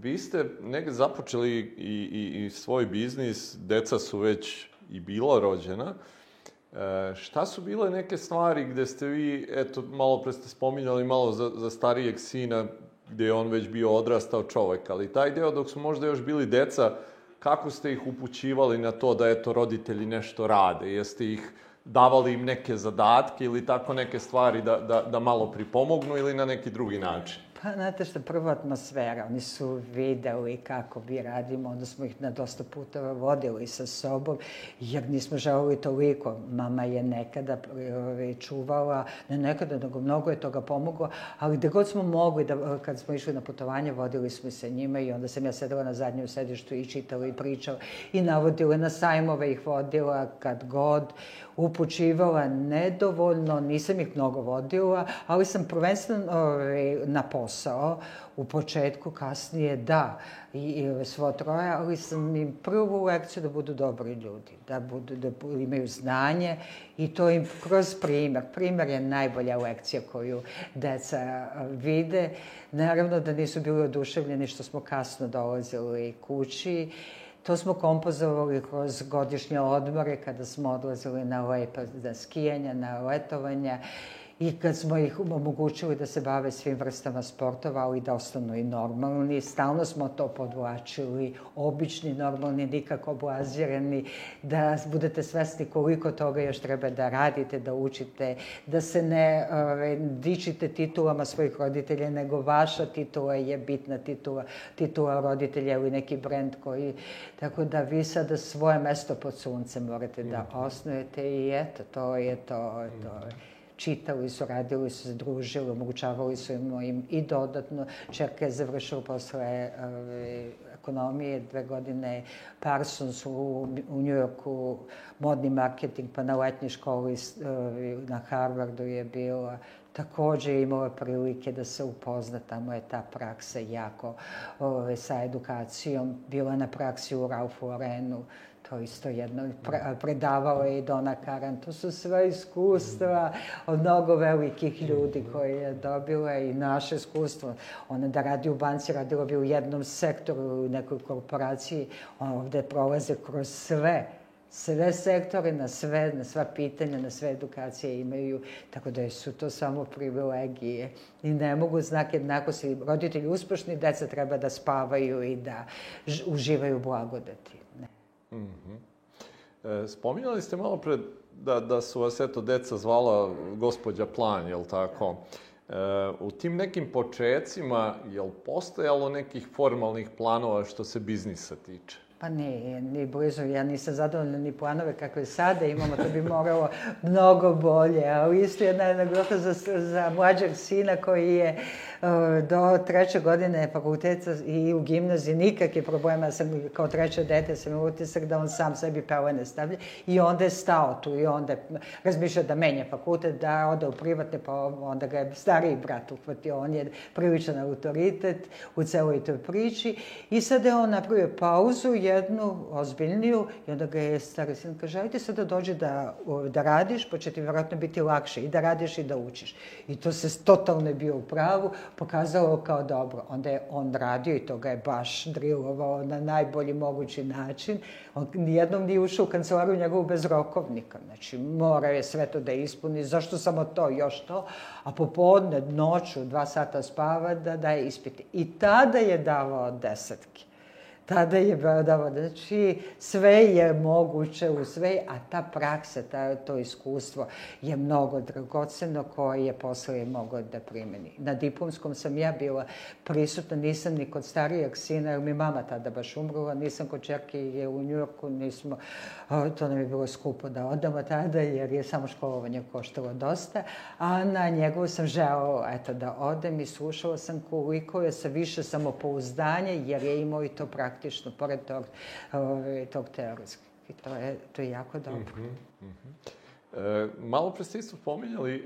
vi ste negde započeli i, i, i svoj biznis, deca su već i bila rođena. E, šta su bile neke stvari gde ste vi, eto, malo pre ste spominjali malo za, za starijeg sina, gde je on već bio odrastao čovek, ali taj deo dok su možda još bili deca, kako ste ih upućivali na to da, eto, roditelji nešto rade? Jeste ih davali im neke zadatke ili tako neke stvari da, da, da malo pripomognu ili na neki drugi način? Pa, znate što, prvo atmosfera. Oni su videli kako vi radimo, onda smo ih na dosta puteva vodili sa sobom, jer nismo želeli toliko. Mama je nekada ovaj, čuvala, ne nekada, nego mnogo je toga pomoglo, ali gde god smo mogli, da, kad smo išli na putovanje, vodili smo se njima i onda sam ja sedela na zadnjem sedištu i čitala i pričala i navodila na sajmove ih vodila kad god upućivala nedovoljno, nisam ih mnogo vodila, ali sam prvenstveno ovaj, na posao, u početku, kasnije da, i, i svo troje, ali sam im prvu lekciju da budu dobri ljudi, da, budu, da imaju znanje i to im kroz primer. Primer je najbolja lekcija koju deca vide. Naravno da nisu bili oduševljeni što smo kasno dolazili kući, To smo kompozovali kroz godišnje odmore kada smo odlazili na lepa, na skijanja, na letovanja I kad smo ih omogućili da se bave svim vrstama sportova, ali da ostanu i normalni, stalno smo to podvlačili, obični, normalni, nikako blazirani, da budete svesni koliko toga još treba da radite, da učite, da se ne ove, dičite titulama svojih roditelja, nego vaša titula je bitna titula, titula roditelja ili neki brend koji... Tako da vi sada svoje mesto pod suncem morate da osnujete i eto, to je to. to je čitali su, radili su se, družili, omogućavali su im, i dodatno. Čerka je završila posle ove, ekonomije, dve godine Parsons u, u Njujorku, modni marketing, pa na letnjoj školi na Harvardu je bila takođe imala prilike da se upozna, tamo je ta praksa jako ove, sa edukacijom, bila na praksi u Ralph Laurenu, to isto jedno predavala je Dona Karan. To su sve iskustva od mnogo velikih ljudi koje je dobila i naše iskustvo. Ona da radi u banci, radila bi u jednom sektoru, u nekoj korporaciji. Ona ovde prolaze kroz sve sve sektore, na sve, na sva pitanja, na sve edukacije imaju, tako da su to samo privilegije. I ne mogu znak jednakosti. Roditelji uspešni, deca treba da spavaju i da uživaju blagodati. Mm -hmm. e, spominjali ste malo pre da, da su vas, eto, deca zvala gospođa Plan, jel tako? E, u tim nekim počecima, jel postojalo nekih formalnih planova što se biznisa tiče? Pa ne, ni blizu. Ja nisam zadovoljna ni planove kakve sada imamo, to bi moralo mnogo bolje. A isto jedna anegdota za, za mlađeg sina koji je uh, do treće godine fakulteta i u gimnaziji nikakve problema. Ja sam kao treće dete sam utisak da on sam sebi pelene stavlja i onda je stao tu i onda razmišlja da menja fakultet, da ode u privatne, pa onda ga je stariji brat uhvatio. On je priličan autoritet u celoj toj priči i sada je on napravio pauzu, je jednu ozbiljniju i onda ga je stari sin kaže, ajde sad da dođe da, da radiš, pa će ti vjerojatno biti lakše i da radiš i da učiš. I to se totalno bio u pravu, pokazalo kao dobro. Onda je on radio i to ga je baš drilovao na najbolji mogući način. On nijednom nije ušao u kancelariju njegovu bez rokovnika. Znači, mora je sve to da ispuni. Zašto samo to, još to? A popodne, noću, dva sata spava da daje ispite. I tada je davao desetke tada je badava. Znači, sve je moguće u sve, a ta praksa, ta, to iskustvo je mnogo dragoceno koje je posle mogao da primeni. Na diplomskom sam ja bila prisutna, nisam ni kod starijeg sina, jer mi mama tada baš umrla, nisam kod čerke je u Njurku, nismo, to nam je bilo skupo da odamo tada, jer je samo školovanje koštalo dosta, a na njegovu sam želao, eto, da odem i slušala sam koliko je sa više samopouzdanja, jer je imao i to praktično praktično, pored tog, ovaj, tog teoretskog. I to je, to je jako dobro. Mm -hmm, mm -hmm. E, malo pre ste isto pominjali e,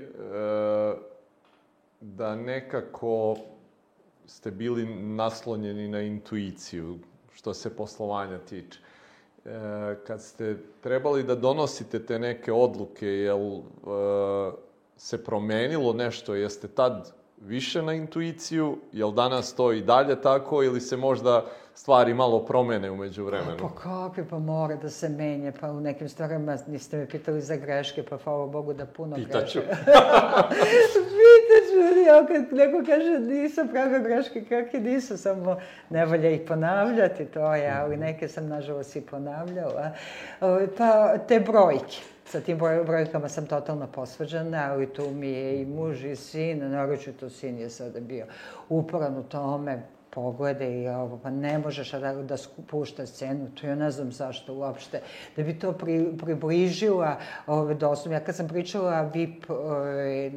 da nekako ste bili naslonjeni na intuiciju što se poslovanja tiče. E, kad ste trebali da donosite te neke odluke, jel e, se promenilo nešto? Jeste tad više na intuiciju? Jel danas to i dalje tako ili se možda stvari malo promene umeđu vremenu? Pa kakve, pa mora da se menje, pa u nekim stvarima niste me pitali za greške, pa hvala Bogu da puno Pitaću. greške. Pitaću, ja kad neko kaže nisam pravio greške, kakve nisu, samo ne volja ih ponavljati, to je, ali mhm. neke sam nažalost i ponavljala. Pa te brojke sa tim broj, brojkama sam totalno posvađana, ali tu mi je i muž i sin, naročito sin je sada bio uporan u tome, poglede i ovo, pa ne možeš da, da pušta scenu, to ja ne znam zašto uopšte, da bi to pri, približila ove, doslovno. Ja kad sam pričala VIP ove,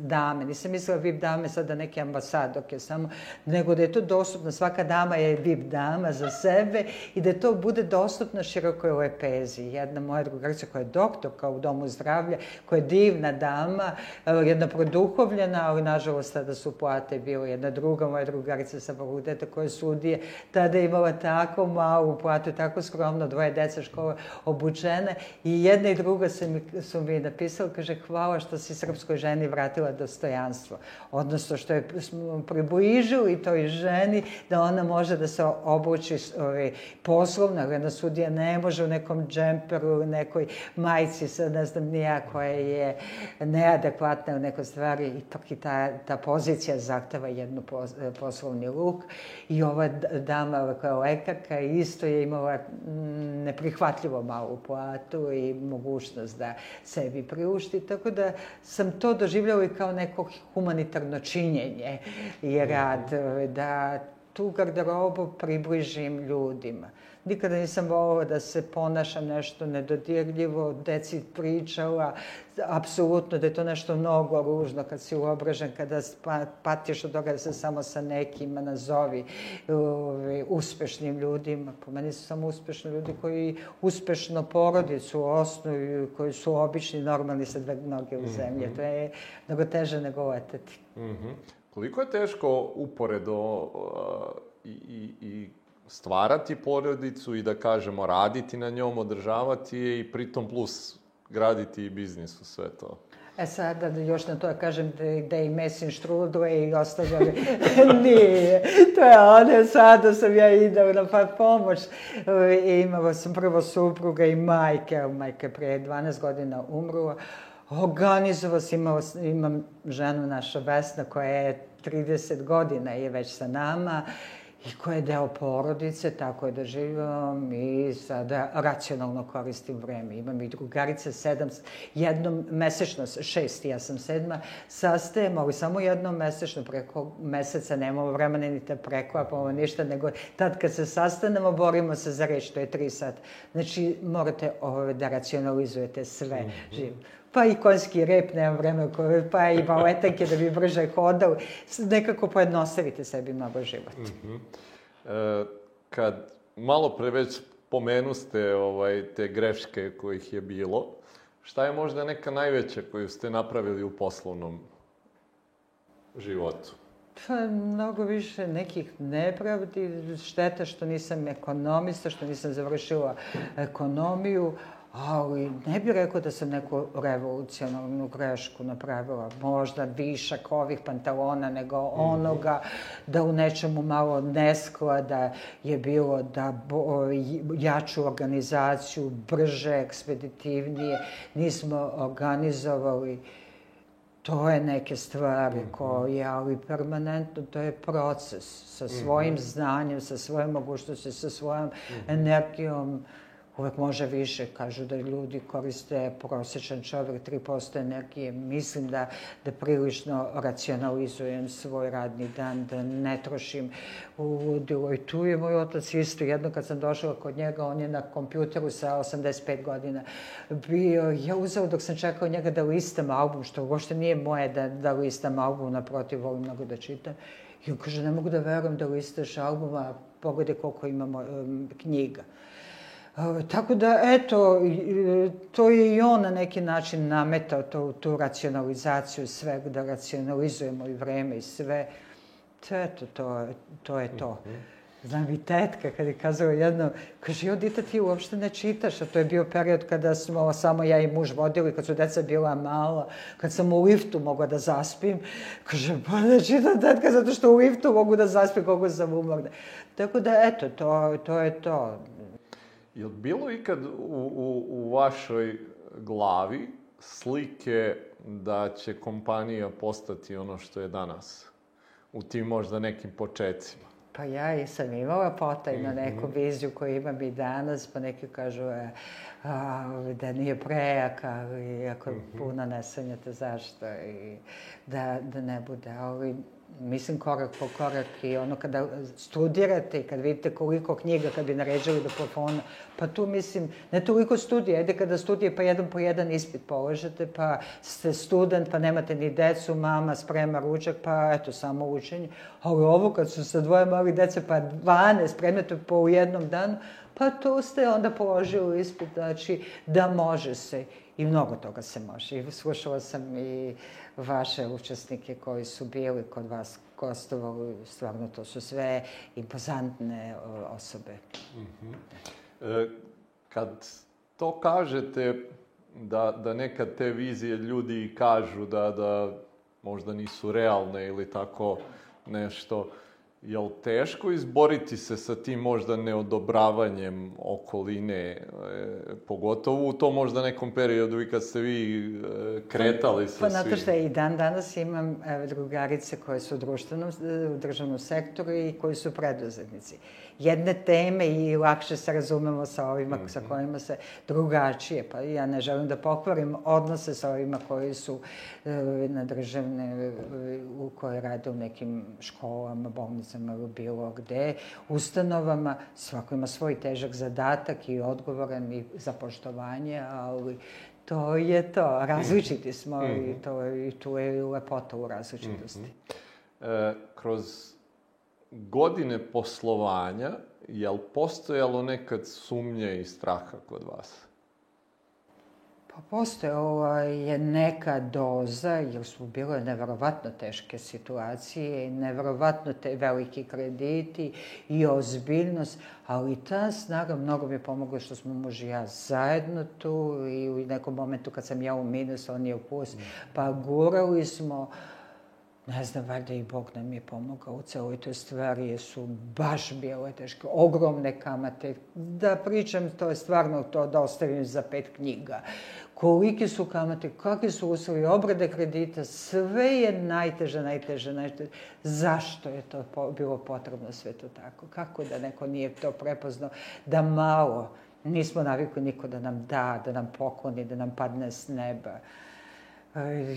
dame, nisam mislila VIP dame sada neke ambasadorke samo, nego da je to dostupno, svaka dama je VIP dama za sebe i da to bude dostupno širokoj lepezi. Jedna moja drugarica koja je doktorka u Domu zdravlja, koja je divna dama, jedna produhovljena, ali nažalost tada su plate bile jedna druga moja drugarica sa fakulteta koje sudije, tada je imala tako malu platu, tako skromno, dvoje deca škole obučene i jedna i druga su mi, su mi napisali, kaže, hvala što si srpskoj ženi vratila dostojanstvo. Odnosno, što je približili toj ženi da ona može da se obuči ovaj, poslovno, jedna sudija ne može u nekom džemperu, nekoj majici, sad ne znam nija koja je neadekvatna u nekoj stvari, ipak i ta, ta pozicija zahteva jednu poslovni luk i ova dama koja je lekarka isto je imala neprihvatljivo malu platu i mogućnost da sebi priušti, tako da sam to doživljala i kao neko humanitarno činjenje i rad, mhm. da tu garderobu približim ljudima. Nikada nisam volila da se ponašam nešto nedodirljivo, deci pričala, apsolutno da je to nešto mnogo ružno kad si uobražen, kada pa, patiš od toga da se samo sa nekima nazovi ove, uspešnim ljudima. Po meni su samo uspešni ljudi koji uspešno porodicu osnuju, koji su obični, normalni sa dve noge u zemlji. Mm -hmm. To je mnogo teže nego leteti. Mm -hmm. Koliko je teško uporedo uh, i, i, i stvarati porodicu i da kažemo raditi na njom, održavati je i pritom plus graditi i biznis u sve to. E sada da još na to da kažem da, da i mesim štrudle i ostavljali. Nije. To je one, sada sam ja idao na pa pomoć. I imala sam prvo supruga i majke, majke pre 12 godina umrula. Organizovao sam, imao, imam ženu naša Vesna koja je 30 godina je već sa nama i koja je deo porodice, tako je da živim i sada racionalno koristim vreme. Imam i drugarice, sedam, jednom mesečno, šest, ja sam sedma, sastajemo, ali samo jednom mesečno, preko meseca nemamo vremena ni te preklapamo ništa, nego tad kad se sastanemo, borimo se za reč, to je tri sat. Znači, morate ove, da racionalizujete sve. Mm -hmm. Živ pa i konjski rep, nemam vremena, pa i baletanke da bi brže hodao. Nekako pojednostavite sebi mnogo život. Mm -hmm. e, kad malo pre već pomenuste ovaj, te greške kojih je bilo, šta je možda neka najveća koju ste napravili u poslovnom životu? Pa, mnogo više nekih nepravdi, šteta što nisam ekonomista, što nisam završila ekonomiju, ali ne bih rekao da sam neku revolucionalnu grešku napravila. Možda višak ovih pantalona nego onoga, da u nečemu malo nesklada je bilo da bo, jaču organizaciju, brže, ekspeditivnije, nismo organizovali to je neke stvari koje, ali permanentno, to je proces sa svojim znanjem, sa svojom mogućnosti, sa svojom energijom uvek može više. Kažu da ljudi koriste prosječan čovjek 3% energije. Mislim da, da prilično racionalizujem svoj radni dan, da ne trošim u ludilo. I tu je moj otac isto. Jedno kad sam došla kod njega, on je na kompjuteru sa 85 godina bio. Ja uzela dok sam čekao njega da listam album, što uopšte nije moje da, da listam album, naprotiv, volim mnogo da čitam. I on kaže, ne mogu da verujem da listaš albuma, pogledaj koliko imamo um, knjiga. Tako da, eto, to je i on na neki način nametao to, tu racionalizaciju svega, da racionalizujemo i vreme i sve. Eto, to, to je to. Mhm. Znam i tetka kad je kazala jedno, kaže, jo, dita ti uopšte ne čitaš, a to je bio period kada smo samo ja i muž vodili, kad su deca bila mala, kad sam u liftu mogla da zaspim, kaže, pa ne čitam tetka zato što u liftu mogu da zaspim koliko sam umorna. Tako da, eto, to, to je to. Je li bilo ikad u, u, u vašoj glavi slike da će kompanija postati ono što je danas? U tim možda nekim početcima? Pa ja i sam imala potajno mhm. neku viziju koju imam i danas, pa neki kažu e, a, da nije prejak, ali ako mm -hmm. puno ne sanjate zašto i da, da ne bude. Ali mislim, korak po korak i ono kada studirate i kad vidite koliko knjiga kad bi naređali do plafona, pa tu mislim, ne toliko studija, ajde kada studije pa jedan po jedan ispit položete, pa ste student, pa nemate ni decu, mama sprema ručak, pa eto, samo učenje. Ali ovo kad su sa dvoje malih dece, pa 12 predmeta po jednom danu, pa to ste onda položili ispit, znači da može se i mnogo toga se može. I slušala sam i vaše učesnike koji su bili kod vas, gostovalo, stvarno to su sve impozantne osobe. Mm -hmm. e, kad to kažete, da, da nekad te vizije ljudi kažu da, da možda nisu realne ili tako nešto, Jel teško izboriti se sa tim možda neodobravanjem okoline, e, pogotovo u tom možda nekom periodu i kad ste vi e, kretali sa pa, svim? Pa, znate što, i dan danas imam e, drugarice koje su u društvenom, u državnom sektoru i koji su preduzetnici jedne teme i lakše se razumemo sa ovima mm -hmm. sa kojima se drugačije. Pa ja ne želim da pokvarim odnose sa ovima koji su e, na državne, e, u koje rade u nekim školama, bolnicama ili bilo gde, ustanovama. Svako ima svoj težak zadatak i odgovoran i za poštovanje, ali to je to. Različiti smo mm -hmm. i, to, i tu je lepota u različitosti. Mm -hmm. e, kroz godine poslovanja, je li postojalo nekad sumnje i straha kod vas? Pa postojala je neka doza, jer su bile neverovatno teške situacije i neverovatno te veliki krediti i ozbiljnost, ali ta snaga mnogo mi je pomogla što smo muž i ja zajedno tu i u nekom momentu kad sam ja u minus, on je u plus, pa gurali smo ne znam, valjda i Bog nam je pomogao u celoj toj stvari, jer su baš bile teške, ogromne kamate. Da pričam, to je stvarno to da ostavim za pet knjiga. Kolike su kamate, kakvi su uslovi obrade kredita, sve je najteže, najteže, najteže. Zašto je to po, bilo potrebno sve to tako? Kako da neko nije to prepoznao? Da malo, nismo navikli niko da nam da, da nam pokloni, da nam padne s neba.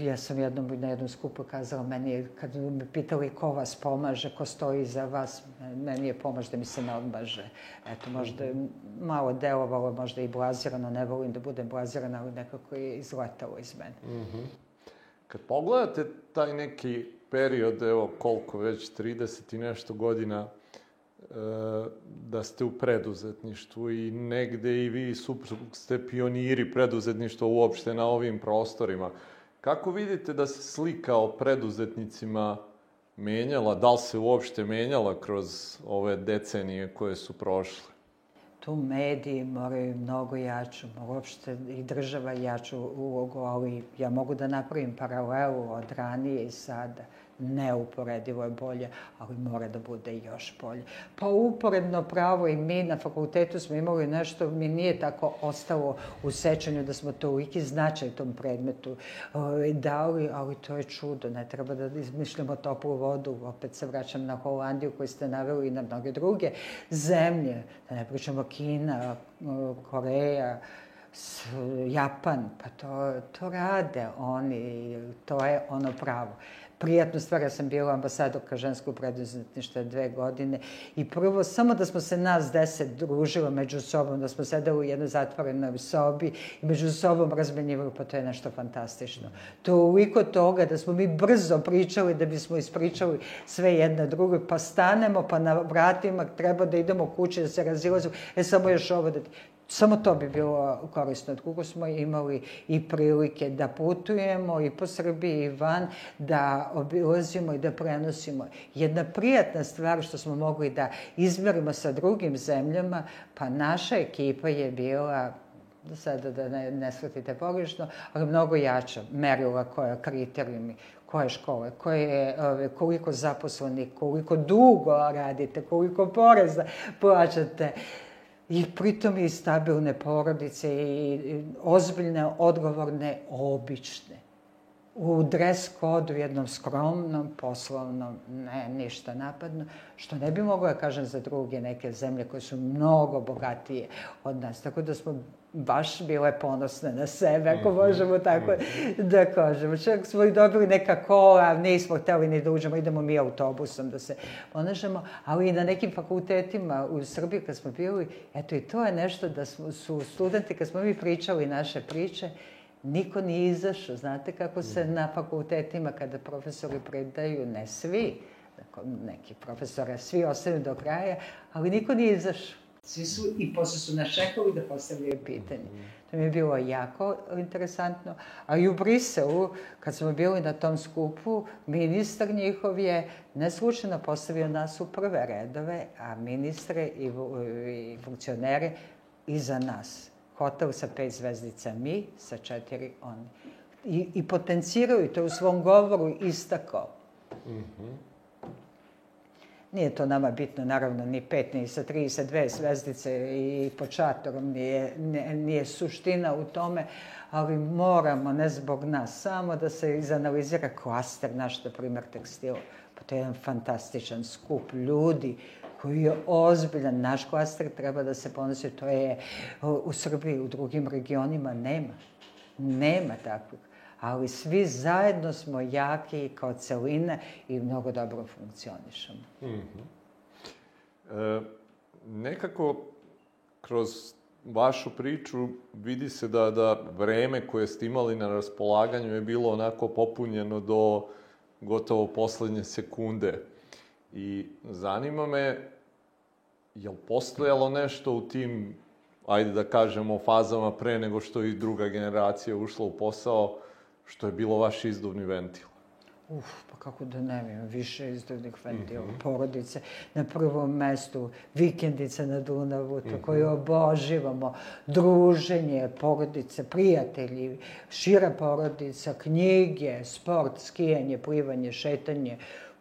Ja sam jednom na jednom skupu kazala, meni je, kad me pitali ko vas pomaže, ko stoji iza vas, meni je pomoć da mi se ne odmaže. Eto, možda je malo delovalo, možda i blazirano, ne volim da budem blazirana, ali nekako je izletalo iz mene. Mm. Kad pogledate taj neki period, evo koliko već, 30 i nešto godina, e, da ste u preduzetništvu i negde i vi suprug ste pioniri preduzetništva uopšte na ovim prostorima. Kako vidite da se slika o preduzetnicima menjala, da li se uopšte menjala kroz ove decenije koje su prošle? Tu mediji moraju mnogo jaču, uopšte i država jaču ulogu, ali ja mogu da napravim paralelu od ranije i sada neuporedivo je bolje, ali mora da bude još bolje. Pa uporedno pravo i mi na fakultetu smo imali nešto, mi nije tako ostalo u sećanju da smo to uvijek značaj tom predmetu ovaj, dali, ali to je čudo, ne treba da izmišljamo toplu vodu, opet se vraćam na Holandiju koju ste naveli i na mnoge druge zemlje, da ne pričamo Kina, Koreja, Japan, pa to, to rade oni, to je ono pravo prijatnu stvar. Ja sam bila ambasadorka ženskog preduzetništva dve godine i prvo, samo da smo se nas deset družilo među sobom, da smo sedeli u jednoj zatvorenoj sobi i među sobom razmenjivali, pa to je nešto fantastično. Toliko toga da smo mi brzo pričali da bismo ispričali sve jedno drugo, pa stanemo, pa na vratima treba da idemo kuće, da se razilazimo, e samo još ovo da. Samo to bi bilo korisno. Drugo smo imali i prilike da putujemo i po Srbiji i van, da obilazimo i da prenosimo. Jedna prijatna stvar što smo mogli da izmerimo sa drugim zemljama, pa naša ekipa je bila sada da ne, ne shvatite pogrešno, ali mnogo jača merila koja kriterijumi, koje škole, koje, ove, koliko zaposlenih, koliko dugo radite, koliko poreza plaćate. I pritom i stabilne porodice i ozbiljne, odgovorne, obične. U dres kodu jednom skromnom, poslovnom, ne, ništa napadno, što ne bi mogla kažem za druge neke zemlje koje su mnogo bogatije od nas. Tako da smo baš bile ponosne na sebe, ako mhm. možemo tako mhm. da kažemo. Čak smo i dobili neka kola, nismo hteli ni da uđemo, idemo mi autobusom da se ponašamo, ali i na nekim fakultetima u Srbiji kad smo bili, eto i to je nešto da smo, su studenti, kad smo mi pričali naše priče, niko nije izašao. Znate kako se mhm. na fakultetima, kada profesori predaju, ne svi, neki profesore, svi ostaju do kraja, ali niko nije izašao Svi su, i posle su nas čekali da postavljaju pitanje. To mi je bilo jako interesantno. A i u Briselu, kad smo bili na tom skupu, ministar njihov je neslučajno postavio nas u prve redove, a ministre i, i funkcionere iza nas. Hotel sa pet zvezdica mi, sa četiri oni. I, i potenciraju to u svom govoru istakao. Mm -hmm. Nije to nama bitno, naravno, ni pet, ni sa tri, sa dve zvezdice i pod šatorom, nije, nije, suština u tome, ali moramo, ne zbog nas, samo da se izanalizira klaster naš, na primer, tekstila. Pa to je jedan fantastičan skup ljudi koji je ozbiljan. Naš klaster treba da se ponosi, to je u Srbiji, u drugim regionima nema. Nema takvih ali svi zajedno smo jaki kao celine i mnogo dobro funkcionišemo. Mm -hmm. e, nekako kroz vašu priču vidi se da, da vreme koje ste imali na raspolaganju je bilo onako popunjeno do gotovo poslednje sekunde. I zanima me, je li postojalo nešto u tim, ajde da kažemo, fazama pre nego što i druga generacija ušla u posao, što je bilo vaš izduvni ventil? Uf, pa kako da ne imam više izduvnih ventila, mm -hmm. porodice. Na prvom mestu vikendice na Dunavu, to mm -hmm. koje oboživamo, druženje, porodice, prijatelji, šira porodica, knjige, sport, skijanje, plivanje, šetanje,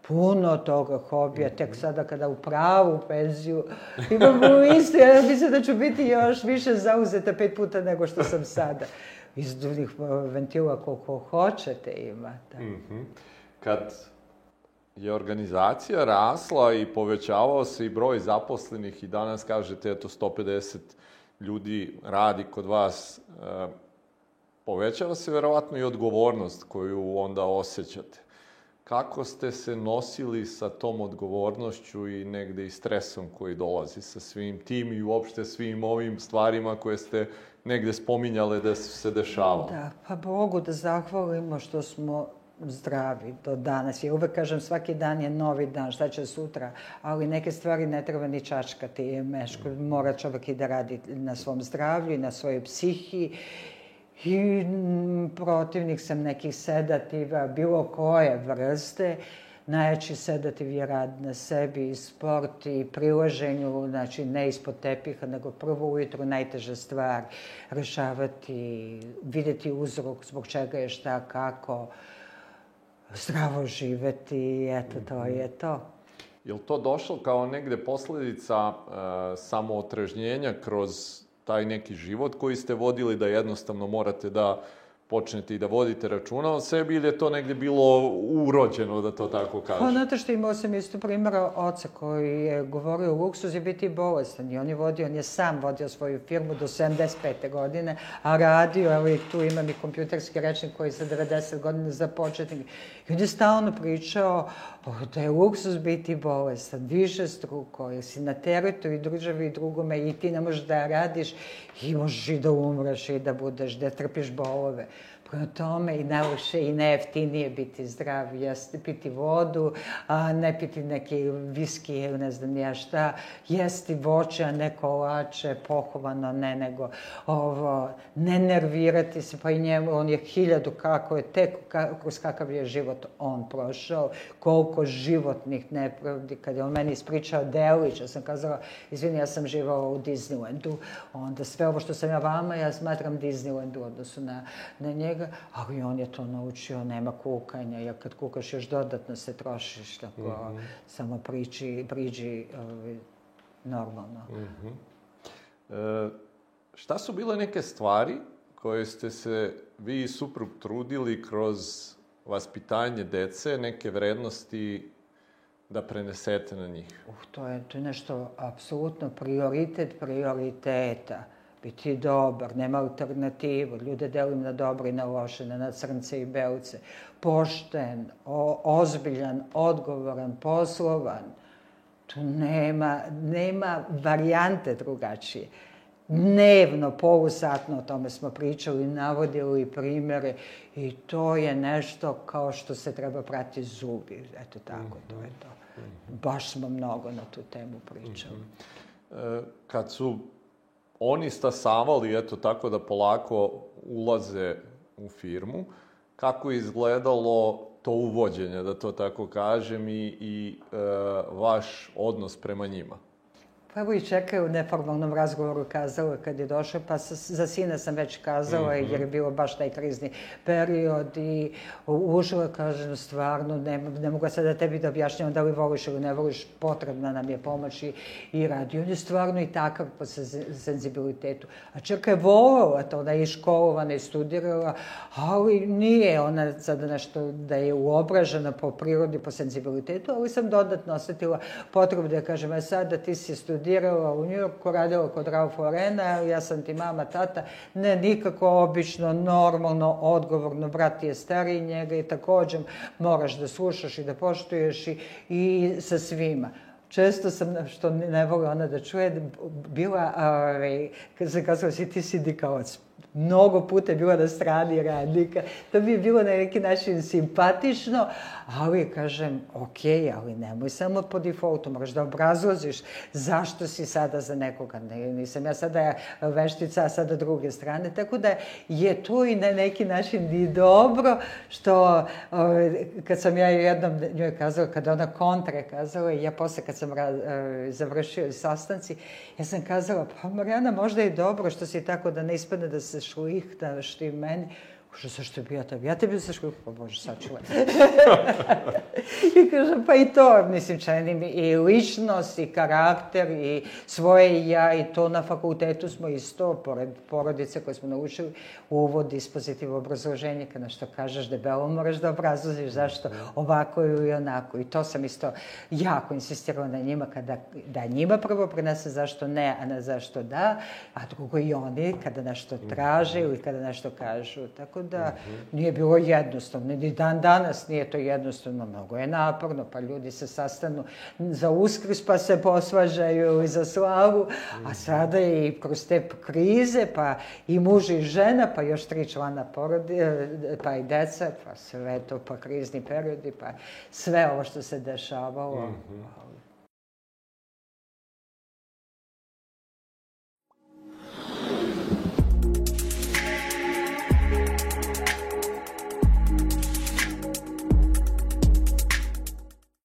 puno toga hobija, tek mhm. sada kada u pravu penziju imamo isto, ja mislim da ću biti još više zauzeta pet puta nego što sam sada izduvnih ventila koliko hoćete imate. Mm -hmm. Kad je organizacija rasla i povećavao se i broj zaposlenih i danas kažete, eto, 150 ljudi radi kod vas, e, povećava se verovatno i odgovornost koju onda osjećate. Kako ste se nosili sa tom odgovornošću i negde i stresom koji dolazi sa svim tim i uopšte svim ovim stvarima koje ste negde spominjale da se dešavale. Da, pa Bogu da zahvalimo što smo zdravi do danas. Ja uvek kažem svaki dan je novi dan, šta će sutra, ali neke stvari ne treba ni čačkati. Meško, mora čovek i da radi na svom zdravlju i na svojoj psihi i protivnik sam nekih sedativa, bilo koje vrste. Najjači sedativ je rad na sebi i sport i prilaženju, znači ne ispod tepiha, nego prvo ujutru najteža stvar, rešavati, videti uzrok zbog čega je šta, kako, zdravo živeti, eto, to je to. Je li to došlo kao negde posledica uh, samootrežnjenja kroz taj neki život koji ste vodili, da jednostavno morate da počnete i da vodite računa o sebi ili je to negde bilo urođeno, da to tako kažem? Pa, znate što imao sam isto primjera oca koji je govorio luksuz je biti bolestan i on je vodio, on je sam vodio svoju firmu do 75. godine, a radio, evo i tu imam i kompjuterski rečnik koji sa 90 godina za početnik. I on je stalno pričao da je luksus biti bolestan, više struko, jer si na teretu i državi i drugome i ti ne možeš da radiš i možeš i da umreš i da budeš, da trpiš bolove. Tome i najviše i najjeftinije biti zdrav, jeste piti vodu, a ne piti neki viski ili ne znam ja šta, jesti voće, a ne kolače, pohovano, ne nego ovo, ne nervirati se, pa i njemu, on je hiljadu kako je, tek kroz kakav je život on prošao, koliko životnih nepravdi, kad je on meni ispričao Delić, ja sam kazala, izvini, ja sam živao u Disneylandu, onda sve ovo što sam ja vama, ja smatram Disneylandu u odnosu na, na njega, njega, ali on je to naučio, nema kukanja, jer kad kukaš još dodatno se trošiš, tako mm -hmm. samo priči, priđi ovaj, normalno. Mm -hmm. e, šta su bile neke stvari koje ste se vi i suprug trudili kroz vaspitanje dece, neke vrednosti da prenesete na njih? Uh, to je, to je nešto apsolutno prioritet prioriteta biti dobar, nema alternativu, ljude delim na dobre i na loše, na crnce i belce, pošten, o, ozbiljan, odgovoran, poslovan. Tu nema, nema varijante drugačije. Dnevno, polusatno o tome smo pričali, navodili primere i to je nešto kao što se treba prati zubi. Eto tako, to je to. Baš smo mnogo na tu temu pričali. Mm -hmm. kad su oni stasavali, eto tako da polako ulaze u firmu, kako je izgledalo to uvođenje, da to tako kažem, i, i e, vaš odnos prema njima? Pa evo i čekaju u neformalnom razgovoru kazala kad je došao, pa sa, za sina sam već kazala, mm -hmm. jer je bilo baš taj krizni period i užila, kažem, stvarno, ne, ne mogu sad da tebi da objašnjavam da li voliš ili ne voliš, potrebna nam je pomoć i, i radi. On je stvarno i takav po senzibilitetu. A čeka je volila to, da je školovana i studirala, ali nije ona sad nešto da je uobražena po prirodi, po senzibilitetu, ali sam dodatno osetila potrebu da kažem, a e sad da ti si studirala studirala u Njurku, radila kod Ralph Lorena, ja sam ti mama, tata. Ne, nikako obično, normalno, odgovorno, brat je stariji njega i takođe moraš da slušaš i da poštuješ i, i sa svima često sam, što ne vole ona da čuje, bila, ovaj, kad se kazala, si ti sindikalac mnogo puta je bila na strani radnika. To bi bilo na neki način simpatično, ali kažem, ok, ali nemoj samo po defaultu, moraš da obrazložiš zašto si sada za nekoga. Ne, nisam ja sada veštica, a sada druge strane. Tako da je to i na neki način i dobro, što kad sam ja jednom njoj kazala, kada ona kontre kazala, ja posle kad sam završio sastanci, ja sam kazala, pa Marijana, možda je dobro što si tako da ne ispadne da se šlihtaš ti meni. Kaže, zašto bi ja tebi? Ja tebi se šlihtam, pa Bože, sačuvaj. I kaže, pa i to, mislim, čeni mi i ličnost, i karakter, i svoje ja, i to na fakultetu smo isto, pored porodice koje smo naučili, uvod, dispozitiv, obrazloženje, kada što kažeš debelo, moraš da obrazložiš zašto ovako ili onako. I to sam isto jako insistirala na njima, kada, da njima prvo prenese zašto ne, a ne zašto da, a drugo i oni kada nešto traže ili kada nešto kažu. Tako da nije bilo jednostavno. Ni dan danas nije to jednostavno. Mnogo je naporno, pa ljudi se sastanu za uskrs pa se posvađaju i za slavu, a sada i kroz te krize, pa i muž i žena, pa još tri člana porodi, pa i deca, pa sve to, pa krizni periodi, pa sve ovo što se dešavalo. Mm -hmm